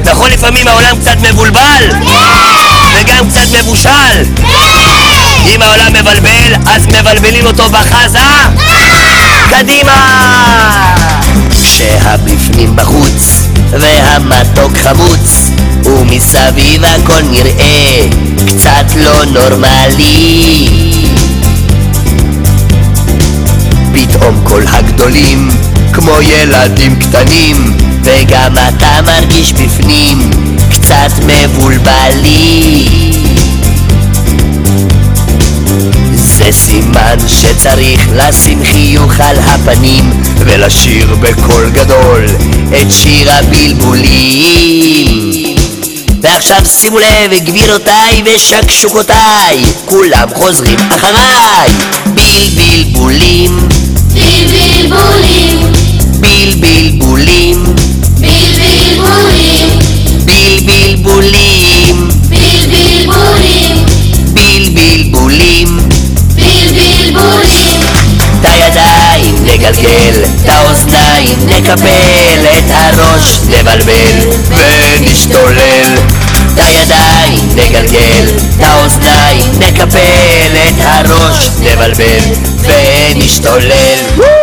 נכון לפעמים העולם קצת מבולבל? וגם קצת מבושל? אם העולם מבלבל, אז מבלבלים אותו בחזה? קדימה! כשהבפנים בחוץ, והמתוק חמוץ, ומסביב הכל נראה קצת לא נורמלי. פתאום כל הגדולים כמו ילדים קטנים, וגם אתה מרגיש בפנים קצת מבולבלים. זה סימן שצריך לשים חיוך על הפנים ולשיר בקול גדול את שיר הבלבולים ועכשיו שימו לב גבירותיי ושקשוקותיי כולם חוזרים אחריי. בלבלבולים בלבלבולים, בלבלבולים בלבלבולים, בלבלבולים בלבלבולים, בלבלבולים בלבלבולים, נגלגל, את האוזניים נקפל, את הראש נבלבל ונשתולל. את הידיים נגלגל, את האוזניים נקפל, את הראש נבלבל ונשתולל.